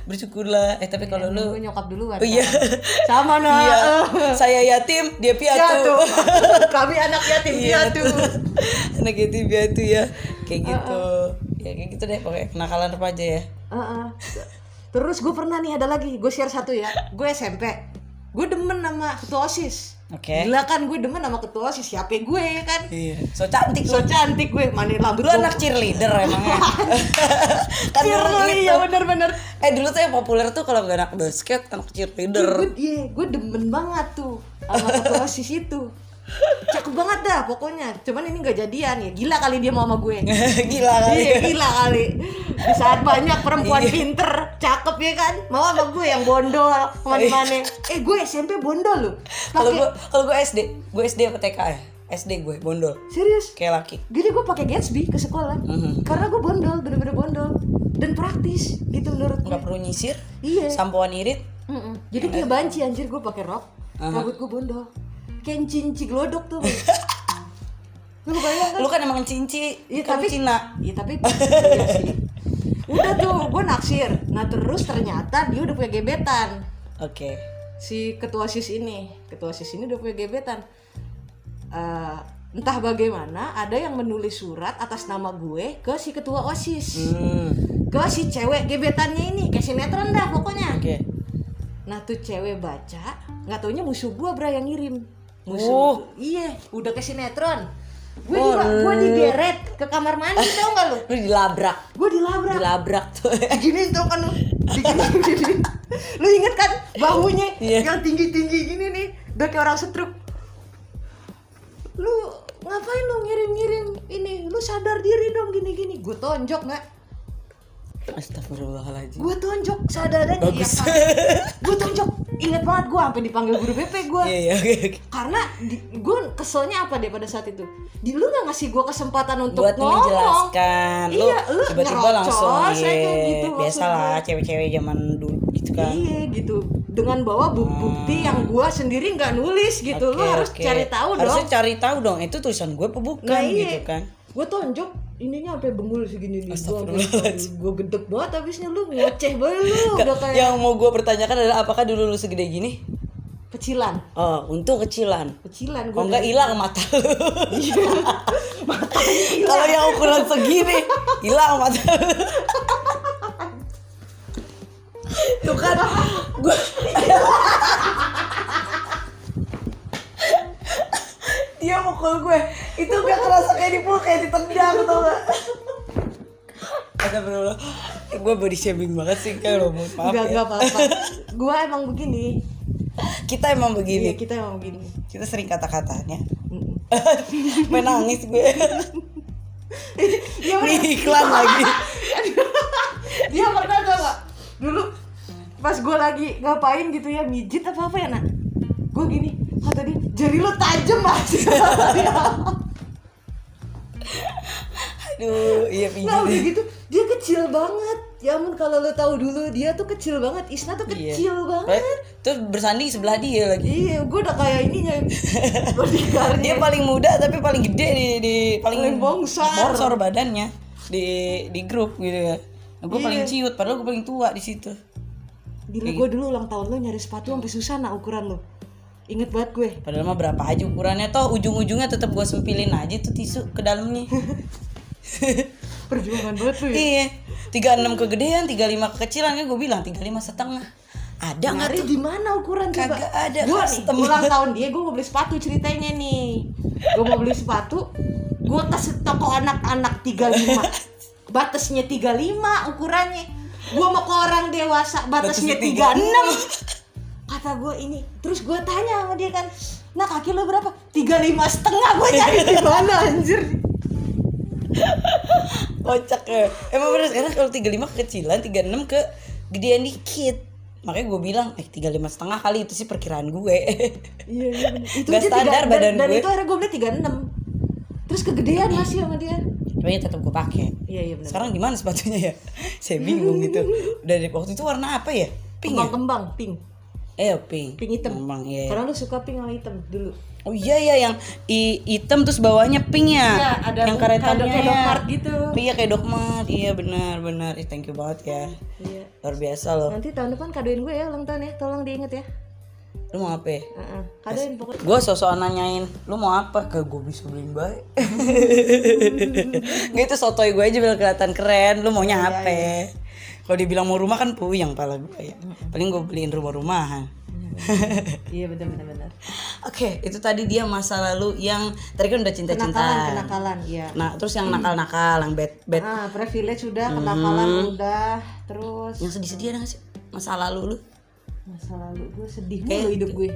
bersyukurlah eh tapi kalau lu Gue nyokap duluan. oh iya kan. Sama nah. iya saya yatim dia Piatu. piatu Kami anak yatim Iya, piatu. anak yatim piatu ya kayak gitu ya kayak gitu deh pokoknya kenakalan remaja ya Heeh. Terus gue pernah nih ada lagi, gue share satu ya. Gue SMP. Gue demen sama ketua OSIS. oke Gila kan gue demen sama ketua OSIS. Siapa gue ya kan? iya so cantik So cantik gue, mana rambut lu anak cheerleader emangnya kan Cheerleader, iya bener-bener eh dulu tuh yang populer tuh kalau nggak anak basket anak cheerleader gue iya gue demen banget tuh sama ketua osis itu cakep banget dah pokoknya. Cuman ini nggak jadian ya gila kali dia mau sama gue. Gila kali. Iya gila kali. Di saat banyak perempuan pinter cakep ya kan? Mau sama gue yang bondol ke mana-mana eh gue SMP bondol loh. Kalau gue kalau gue SD gue SD apa TK ya? SD gue bondol. Serius? Kayak laki. Jadi gue pakai Gatsby ke sekolah. Mhm. karena gue bondol bener-bener bondol. Dan praktis gitu menurut nggak perlu nyisir iya. sampoan irit. Mm-mm. Jadi kayak banci anjir gue pakai rok, rambut gue bondol. Kayak cinci glodok tuh. Lu bayang kan? lu kan emang cinci Iya, tapi- Cina Iya tapi iya sih. Udah tuh gue naksir. Nah terus ternyata dia udah punya gebetan. oke Si ketua sis ini, ketua sis ini udah punya gebetan. Eh, entah bagaimana ada yang menulis surat atas nama gue ke si ketua osis, hmm ke si cewek gebetannya ini, kayak sinetron dah pokoknya. oke Nah tuh cewek baca, nggak taunya musuh gua bra yang ngirim. Oh. Musuh. Iya, udah ke sinetron. Gue juga, gue digeret ke kamar mandi tau gak lu? lu dilabrak Gue dilabrak. dilabrak tuh Diginiin tau kan lu? Lu inget kan bahunya Iya. yang tinggi-tinggi gini nih, udah kayak orang setruk. Lu ngapain lu ngirim-ngirim ini? Lu sadar diri dong gini-gini. Gue tonjok nggak? Astagfirullahaladzim Gue tonjok sadarnya Bagus. Gue tonjok. inget banget gue sampai dipanggil guru BP gue Iya iya oke karena gue keselnya apa deh pada saat itu di lu nggak ngasih gue kesempatan untuk Buat ngomong menjelaskan. Lu Iya, lu tiba-tiba langsung saya kayak iya. gitu Biasalah cewek-cewek zaman dulu gitu kan. iya gitu dengan bawa buk- bukti yang gue sendiri nggak nulis gitu lu Oke, harus oke. cari tahu Harusnya dong cari tahu dong itu tulisan gue apa bukan Nah, iya. gitu kan. gue tonjok ininya sampai bengul segini nih gue gedek banget habisnya lu ngoceh banget lu udah kayak Yang mau gue pertanyakan adalah apakah dulu lu segede gini? kecilan Oh, untung kecilan. kecilan gue Kalau enggak hilang mata lu. matanya hilang. Kalau yang ukuran segini hilang mata lu. Tuh kan gue dia mukul gue itu gak kerasa kayak dipukul kayak ditendang tau gak Astagfirullah gue body shaming banget sih kayak lo maaf Enggak, ya. apa-apa. Gua emang begini. kita emang Iya, begini kita emang begini. kita sering kata-katanya Mm. main nangis gue Iya bener. Ini iklan lagi Dia pernah tau gak? Dulu pas gue lagi ngapain gitu ya, mijit apa apa ya nak? Gue gini, kata dia, jari lo tajem masih aduh iya Nah udah pijit gitu, dia kecil banget. Ya ampun kalau lo tahu dulu dia tuh kecil banget. Isna tuh Iya. kecil banget. terus bersanding sebelah dia lagi Iya, gue udah kayak ininya bodyguardnya. dia paling muda tapi paling gede di, di paling Paling bongsor. bongsor badannya di di grup gitu ya gue Iya. paling ciut padahal gue paling tua di situ Gila gue dulu ulang tahun lo nyari sepatu sampai susah nak ukuran lo. Ingat banget gue. padahal mah berapa aja ukurannya toh ujung-ujungnya tetap gue sempilin aja tuh tisu ke dalamnya Perjuangan banget tuh ya. iya 36 kegedean 35 kekecilan kan gue bilang 35 setengah ada nggak tuh di mana ukuran coba? Kagak ada Gua nih, ulang tahun dia gue mau beli sepatu ceritanya nih. Gue mau beli sepatu, gue ke toko anak-anak 35. Batasnya 35 ukurannya. Gue mau ke orang dewasa batasnya Batasnya 36. Kata gue ini, terus gue tanya sama dia kan, nah kaki lo berapa? 35 setengah gue nyari di mana anjir? kocak ya emang bener sekarang kalau 35 kekecilan 36 ke gedean dikit makanya gue bilang eh 35 setengah kali itu sih perkiraan gue Iya, iya. Itu aja standar tiga- badan dan, dan gue. itu akhirnya gue beli 36. Terus kegedean masih sama dia. tapi tetap gue pakai Iya, iya benar. sekarang gimana sepatunya ya saya bingung gitu dari waktu itu warna apa ya pink ya Kembang-kembang, pink. Eh pink Pink hitam. Kembang, iya. Karena lu suka pink sama hitam dulu. oh iya iya yang i- hitam terus bawahnya pink ya Iya, ada yang karetannya kayak ya. Dogmart gitu. iya kayak dogmart iya benar benar Ih, thank you banget ya Iya. luar biasa loh Nanti tahun depan kadoin gue ya ulang tahun ya. Tolong diinget ya. lu mau apa ya? Heeh. Kadoin pokoknya. gue sosok nanyain lu mau apa ke gue bisa beliin baik nggak itu sotoy gue aja biar kelihatan keren lu maunya Iya, apa kalau dibilang mau rumah kan puyeng pala gue ya paling gue beliin rumah-rumahan Iya benar benar benar. oke itu tadi dia masa lalu yang tadi kan udah Kenakalan, cinta-cintaan kenakalan, iya. nah terus yang nakal-nakal yang bad bad Ah, privilege udah, kenakalan Hmm. udah, terus yang sedih-sedih ada gak sih masa lalu lu masa lalu gue sedih mulu hidup gue.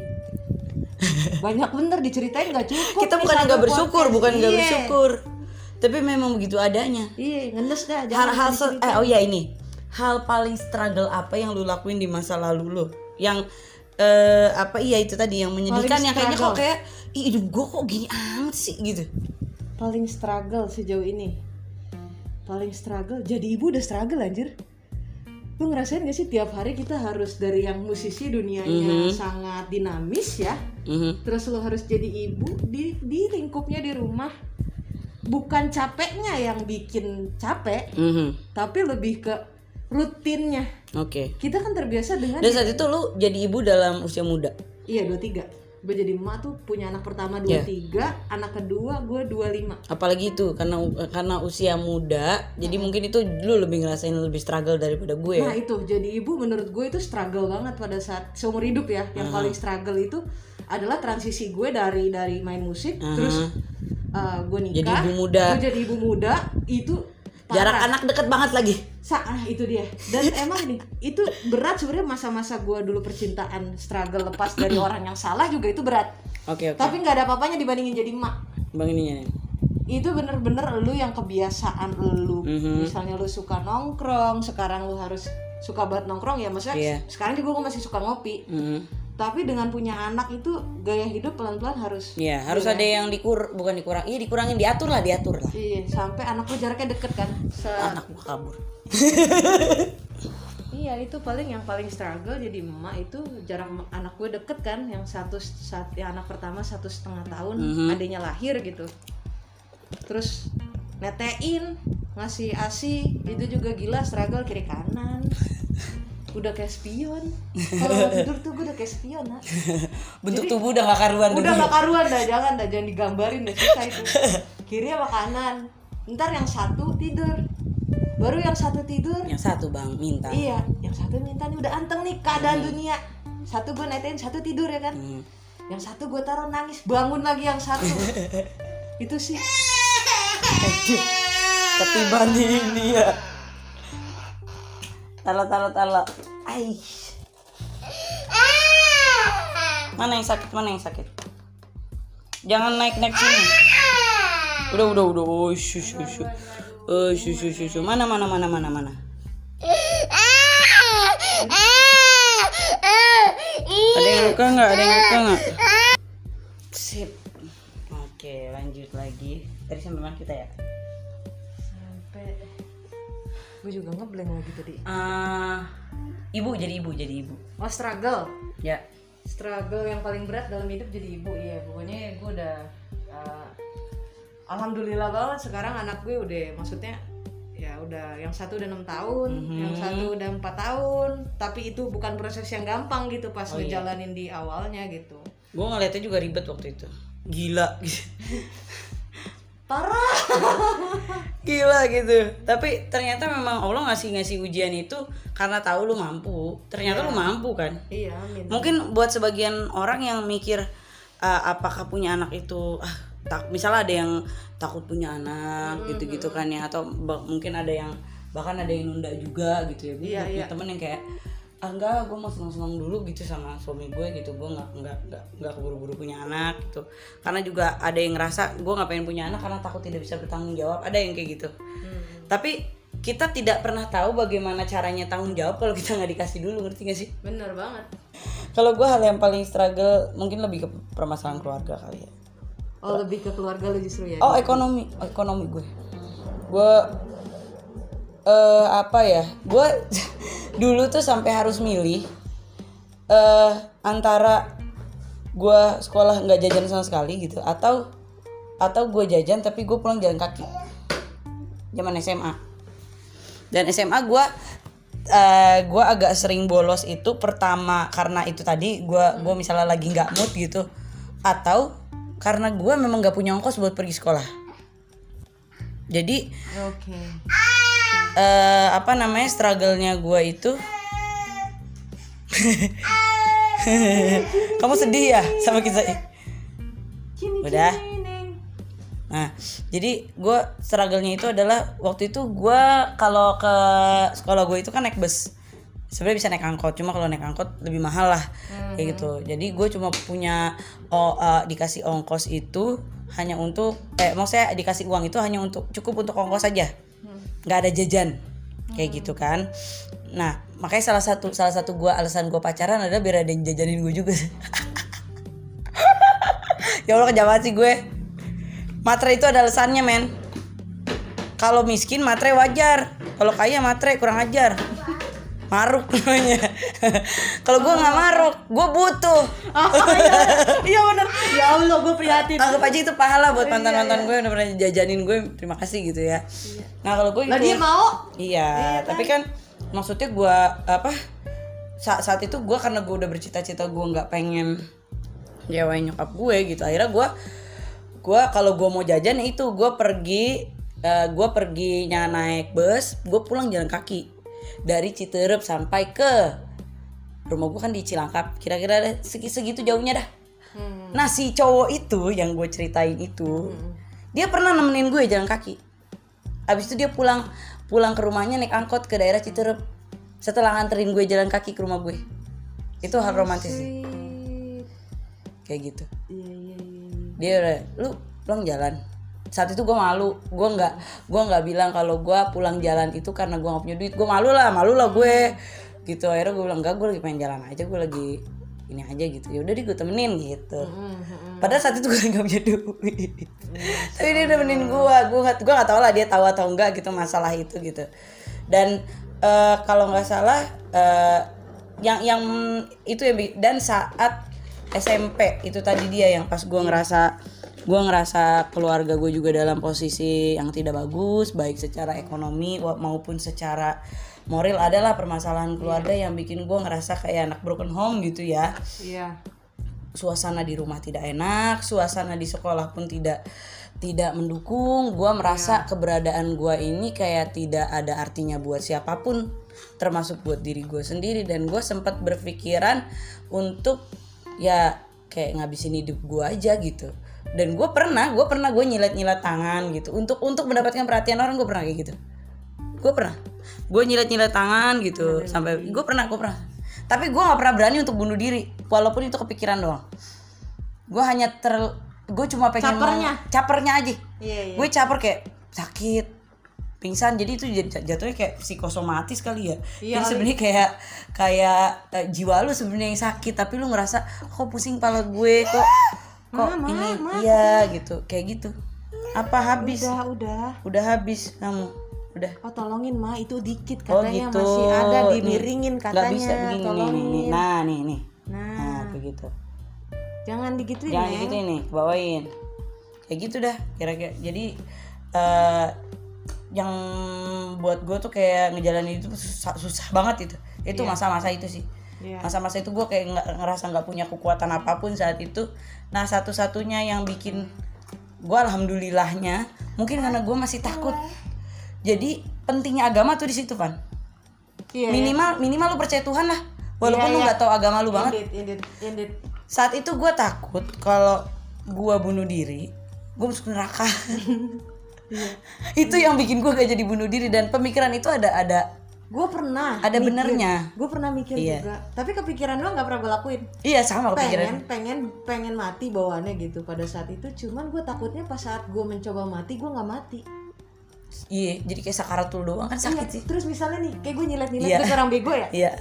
Banyak bener diceritain nggak cukup. kita bukan nggak bersyukur podcast. bukan nggak Iya. bersyukur tapi memang begitu adanya Iya, ngenes dah. jangan hal-hal eh oh ya ini hal paling struggle apa yang lu lakuin di masa lalu lu yang eh apa iya itu tadi yang menyedihkan Paling yang kayaknya kok struggle. kayak ih hidup gue kok gini amat sih gitu paling struggle sejauh ini paling struggle jadi ibu udah struggle anjir lu ngerasain gak sih tiap hari kita harus dari yang musisi dunianya sangat dinamis ya Mhm. terus lu harus jadi ibu di di lingkupnya di rumah bukan capeknya yang bikin capek Mhm. tapi lebih ke rutinnya. Oke. Kita kan terbiasa dengan dan saat itu lu jadi ibu dalam usia muda? Iya 23 gue jadi emak tuh punya anak pertama Iya. 23 anak kedua gue 25 apalagi itu karena karena usia muda jadi mungkin itu lu lebih ngerasain lebih struggle daripada gue ya? Nah itu. Jadi ibu menurut gue itu struggle banget pada saat seumur hidup ya. Yang paling struggle itu adalah transisi gue dari dari main musik terus uh, gue nikah. Jadi ibu muda. Gue jadi ibu muda itu jarak parah. anak deket banget lagi Sa ah, itu dia. Dan emang nih itu berat sebenarnya masa-masa gue dulu percintaan struggle lepas dari orang yang salah juga itu berat. oke oke Tapi nggak ada apa-apanya dibandingin jadi emak. nih. Itu bener-bener lu yang kebiasaan lu. Mhm. Misalnya lu suka nongkrong, sekarang lu harus suka banget nongkrong ya maksudnya Iya. sekarang juga gue masih suka ngopi Hmm. Tapi dengan punya anak itu gaya hidup pelan-pelan harus Iya, harus ada yang dikur bukan dikurang. Iya, dikurangin, diatur lah, diatur lah. iya sampai anak gue jaraknya deket kan Se- Anak gua kabur. iya itu paling yang paling struggle jadi emak itu jarak anak gue deket kan yang satu saat yang anak pertama satu setengah tahun Mhm. adiknya lahir gitu terus netein ngasih asi itu juga gila struggle kiri kanan udah kayak spion. Kalau tidur tuh gue udah kayak spion nak. Bentuk tubuh udah gak karuan udah dulu. gak karuan dah jangan dah jangan digambarin dah susah itu. Kiri sama kanan. Ntar yang satu tidur. Baru yang satu tidur. Yang satu bang minta. iya yang satu minta nih. Udah anteng nih keadaan dunia. Satu gue netain satu tidur ya kan? Hmm. yang satu gue taruh nangis. Bangun lagi yang satu. Itu sih. Ketiban ini ya. Tala tala tala. Aish. Mana yang sakit? Mana yang sakit? Jangan naik naik sini. Udah udah udah. Oh shu shu shu. Oh shu shu shu shu. Mana mana mana mana mana. Ada yang luka nggak? Ada yang luka nggak? Sip. Oke lanjut lagi. Tadi sampai mana kita ya? Gue juga ngeblank lagi tadi Ah, ibu jadi ibu jadi ibu. oh struggle Ya. struggle yang paling berat dalam hidup jadi ibu iya pokoknya gue udah uh, alhamdulillah banget sekarang anak gue udah maksudnya ya udah yang satu udah enam tahun yang satu udah empat tahun tapi itu bukan proses yang gampang gitu pas ngejalanin di awalnya gitu Gue ngeliatnya juga ribet waktu itu. Gila. parah Gila gitu. Tapi ternyata memang Allah ngasih ngasih ujian itu karena tahu lu mampu. Ternyata lu mampu kan. iya amin Mungkin buat sebagian orang yang mikir ah, apakah punya anak itu ah, tak misalnya ada yang takut punya anak gitu-gitu kan ya atau mungkin ada yang bahkan ada yang nunda juga gitu ya. Gue Iya, punya iya. temen yang kayak ah enggak gue mau seneng-seneng dulu gitu sama suami gue gitu. Gue nggak nggak nggak nggak keburu-buru punya anak gitu. Karena juga ada yang ngerasa gue nggak pengen punya anak karena takut tidak bisa bertanggung jawab. Ada yang kayak gitu. Hmm, tapi kita tidak pernah tahu bagaimana caranya tanggung jawab kalau kita nggak dikasih dulu ngerti gak sih? Bener banget. Kalau gue hal yang paling struggle mungkin lebih ke permasalahan keluarga kali ya. Oh lebih ke keluarga lu justru ya? Oh ekonomi ekonomi gue gue eh apa ya? Gue dulu tuh sampai harus milih eh antara gue sekolah nggak jajan sama sekali gitu atau atau gue jajan tapi gue pulang jalan kaki. Zaman SMA dan SMA gue eh gue agak sering bolos itu pertama karena itu tadi gue gua misalnya lagi nggak mood gitu atau karena gue memang nggak punya ongkos buat pergi sekolah. Jadi oke eh apa namanya struggle-nya gue itu? Kamu sedih ya sama kita udah. Nah jadi gue struggle-nya itu adalah waktu itu gue kalau ke sekolah gue itu kan naik bus. Sebenarnya bisa naik angkot cuma kalau naik angkot lebih mahal lah kayak gitu. Jadi gue cuma punya oh, eh, dikasih ongkos itu hanya untuk eh maksudnya dikasih uang itu hanya untuk cukup untuk ongkos saja nggak ada jajan. Kayak gitu kan. Nah makanya salah satu salah satu gua alasan gua pacaran adalah biar ada yang jajanin gue juga. Ya Allah kejam banget sih gue. Matre itu ada alasannya men. Kalau miskin matre wajar. Kalau kaya matre kurang ajar maruk namanya. Kalau gua nggak maruk gua butuh. Iya. Bener. Ya Allah gue prihatin. Anggap aja itu pahala buat mantan mantan gue yang udah pernah jajanin gue terima kasih gitu ya. Nah kalau gue gitu dia mau? Iya, tapi kan maksudnya gua apa saat saat itu gua karena gua udah bercita-cita gua nggak pengen nyewain nyokap gue gitu. Akhirnya gua gua kalau gua mau jajan itu gua pergi eh, gua perginya naik bus, gua pulang jalan kaki dari Citerep sampai ke rumah gua kan di Cilangkap. Kira-kira segi segitu jauhnya dah. Hmm. Nah si cowok itu yang gue ceritain itu, dia pernah nemenin gue jalan kaki. Abis itu dia pulang pulang ke rumahnya naik angkot ke daerah Citerep. Setelah nganterin gue jalan kaki ke rumah gue. Itu hal romantis sih. Kayak gitu. iya iya iya Dia udah, lu pulang jalan. Saat itu gue malu. Gue nggak gue nggak bilang kalau gue pulang jalan itu karena gue nggak punya duit. Gue malu lah malu lah gue. Gitu akhirnya gue bilang enggak gue lagi pengen jalan aja gue lagi ini aja gitu. Ya udah deh gue temenin gitu. Padahal saat itu gue nggak punya duit. Tapi dia nemenin gue gue nggak gue nggak tahu lah dia tahu atau enggak gitu masalah itu gitu. Dan eh, kalau nggak salah eh, yang yang itu ya dan saat SMP itu tadi dia yang pas gue ngerasa gue ngerasa keluarga gue juga dalam posisi yang tidak bagus baik secara ekonomi maupun secara moral adalah permasalahan keluarga yang bikin gue ngerasa kayak anak broken home gitu ya Iya. suasana di rumah tidak enak, suasana di sekolah pun tidak tidak mendukung. Gua merasa keberadaan gua ini kayak tidak ada artinya buat siapa pun, termasuk buat diri gue sendiri. Dan gue sempat berpikiran untuk ya kayak ngabisin hidup gua aja gitu. Dan gue pernah, gue pernah gue nyilet-nyilet tangan gitu untuk untuk mendapatkan perhatian orang gue pernah kayak gitu. Gue pernah, gue nyilet-nyilet tangan gitu sampai gue pernah, gue pernah. Tapi gue nggak pernah berani untuk bunuh diri, walaupun itu kepikiran doang gue hanya ter gue cuma pengen Capernya. mau- capernya aja Iya, iya. gue caper kayak sakit pingsan jadi itu jat- jatuhnya kayak psikosomatis kali ya Iya jadi sebenarnya kayak kayak eh, jiwa lu sebenarnya yang sakit tapi lu ngerasa kok pusing pala gue kok kok ini? iya gitu. Kayak gitu. Apa habis? Udah, udah. udah habis kamu. Udah. Oh tolongin ma. Itu dikit oh katanya gitu. masih ada Nih, dimiringin katanya. bisa begini nih, tolongin. nih, nih. nah nih nih. Nah, nah begitu jangan digituin jangan gitu ini bawain. Kayak gitu dah kira-kira. Jadi eh yang buat gue tuh kayak ngejalanin itu susah, susah banget itu. Itu masa-masa itu sih Iya. masa-masa itu gue kayak ngerasa nggak punya kekuatan apa pun saat itu nah satu-satunya yang bikin gue alhamdulillahnya mungkin karena gue masih takut jadi pentingnya agama tuh di situ kan Iya. minimal minimal lu percaya Tuhan lah walaupun Iya, lu iya. nggak tahu agama lu banget Indit, indit, indit. saat itu gue takut kalau gue bunuh diri gue masuk neraka itu yang bikin gue gak jadi bunuh diri dan pemikiran itu ada ada Gue pernah. Ada benernya. Gue pernah mikir Iya. juga. Tapi kepikiran doang nggak pernah gue lakuin. iya sama Pengen, kepikiran pengen, pengen mati bawaannya gitu pada saat itu. Cuman gue takutnya pas saat gue mencoba mati, gue nggak mati. iya jadi kayak sakaratul doang kan sakit sih Terus misalnya nih, kayak gue nyilet-nyilet Iya. orang bego ya. iya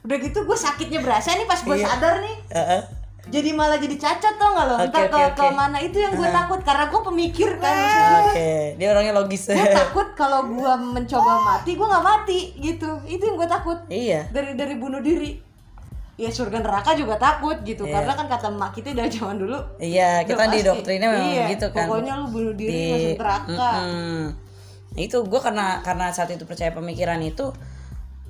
Udah gitu gue sakitnya berasa nih pas gue Iya. sadar nih. Heeh. Jadi malah jadi cacat tau gak lo? Oke, Entah oke, ke, ke oke. mana itu yang gue takut karena gue pemikir kan. oke dia orangnya logis. Gue takut kalau gue mencoba mati gue nggak mati gitu. Itu yang gue takut. Iya. Dari dari bunuh diri. Ya surga neraka juga takut gitu. Iya. karena kan kata emak kita dari zaman dulu iya kita di doktrinnya memang Iya, gitu kan. pokoknya lu bunuh diri Di- masuk neraka. Mm-mm. Nah, itu gue karena karena saat itu percaya pemikiran itu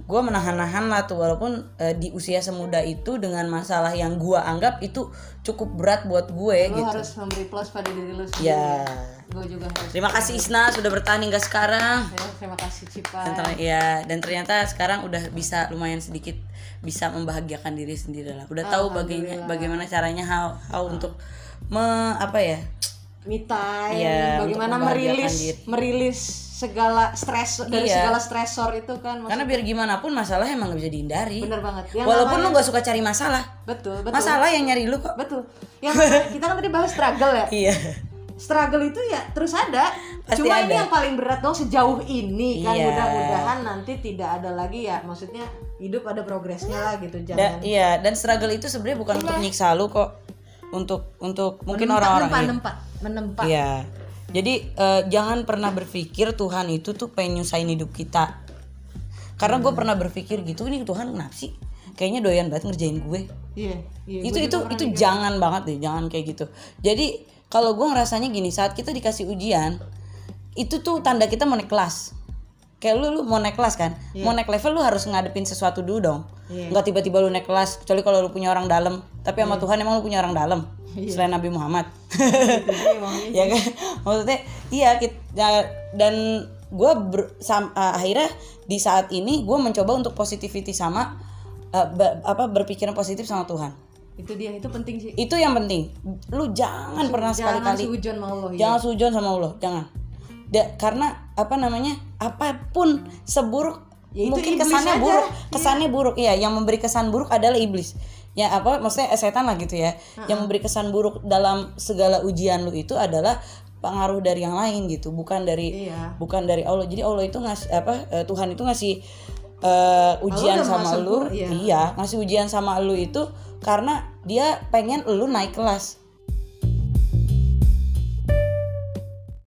gue menahan-nahan lah tuh walaupun eh, di usia semuda itu dengan masalah yang gue anggap itu cukup berat buat gue lu gitu. harus memberi plus pada diri lu sendiri. Ya gue juga harus terima kasih Isna sudah bertahan hingga sekarang. Ya, terima kasih Cipa. Dan, ya, dan ternyata sekarang udah bisa lumayan sedikit bisa membahagiakan diri sendiri lah. Udah tahu bagaimana bagaimana caranya how, how untuk me, apa ya me time Iya, bagaimana merilis diri. merilis segala stres dari Iya. segala stresor itu kan Maksud- karena biar gimana pun masalah emang gak bisa dihindari. Bener banget. Yang walaupun namanya- lu gak suka cari masalah. Betul betul. Masalah yang nyari lu kok. Betul. Yang kita kan tadi bahas struggle ya. Iya. Struggle itu ya terus ada. Pasti cuma ini ada. yang paling berat dong sejauh ini kan. Iya. mudah-mudahan nanti tidak ada lagi ya. Maksudnya hidup ada progresnya lah gitu Da- jangan. iya dan struggle itu sebenarnya bukan untuk nyiksa lu kok. Untuk untuk mungkin orang-orang iya. Menempa. Iya. Jadi eh, jangan pernah berpikir Tuhan itu tuh pengen nyusahin hidup kita. Karena gue pernah berpikir gitu, ini Tuhan kenapa sih? Kayaknya doyan banget ngerjain gue. iya iya itu itu itu jangan banget deh, jangan kayak gitu. Jadi kalau gue ngerasanya gini, saat kita dikasih ujian, itu tuh tanda kita mau naik kelas. Kayak lu lu mau naik kelas kan, mau naik level lu harus ngadepin sesuatu dulu dong. Iya. Nggak tiba-tiba lu naik kelas, kecuali kalau lu punya orang dalam. Tapi sama Tuhan emang lu punya orang dalam. Selain Nabi Muhammad. ya kan? Maksudnya iya kit- ya, dan gue akhirnya di saat ini gue mencoba untuk positivity sama eh, ba- apa berpikiran positif sama Tuhan. Itu dia itu penting sih. Itu yang penting. Lu jangan pernah jangan sekali-kali sujon sama Allah ya. jangan sujon sama Allah jangan. Da- karena apa namanya apa pun seburuk Ya, mungkin kesannya aja. buruk kesannya buruk iya yang memberi kesan buruk adalah iblis ya apa maksudnya setan lah gitu ya. Yang memberi kesan buruk dalam segala ujian lu itu adalah pengaruh dari yang lain gitu bukan dari Iya. bukan dari Allah. Jadi Allah itu ngasih apa eh, Tuhan itu ngasih eh, ujian sama lu. iya. iya ngasih ujian sama lu itu karena dia pengen lu naik kelas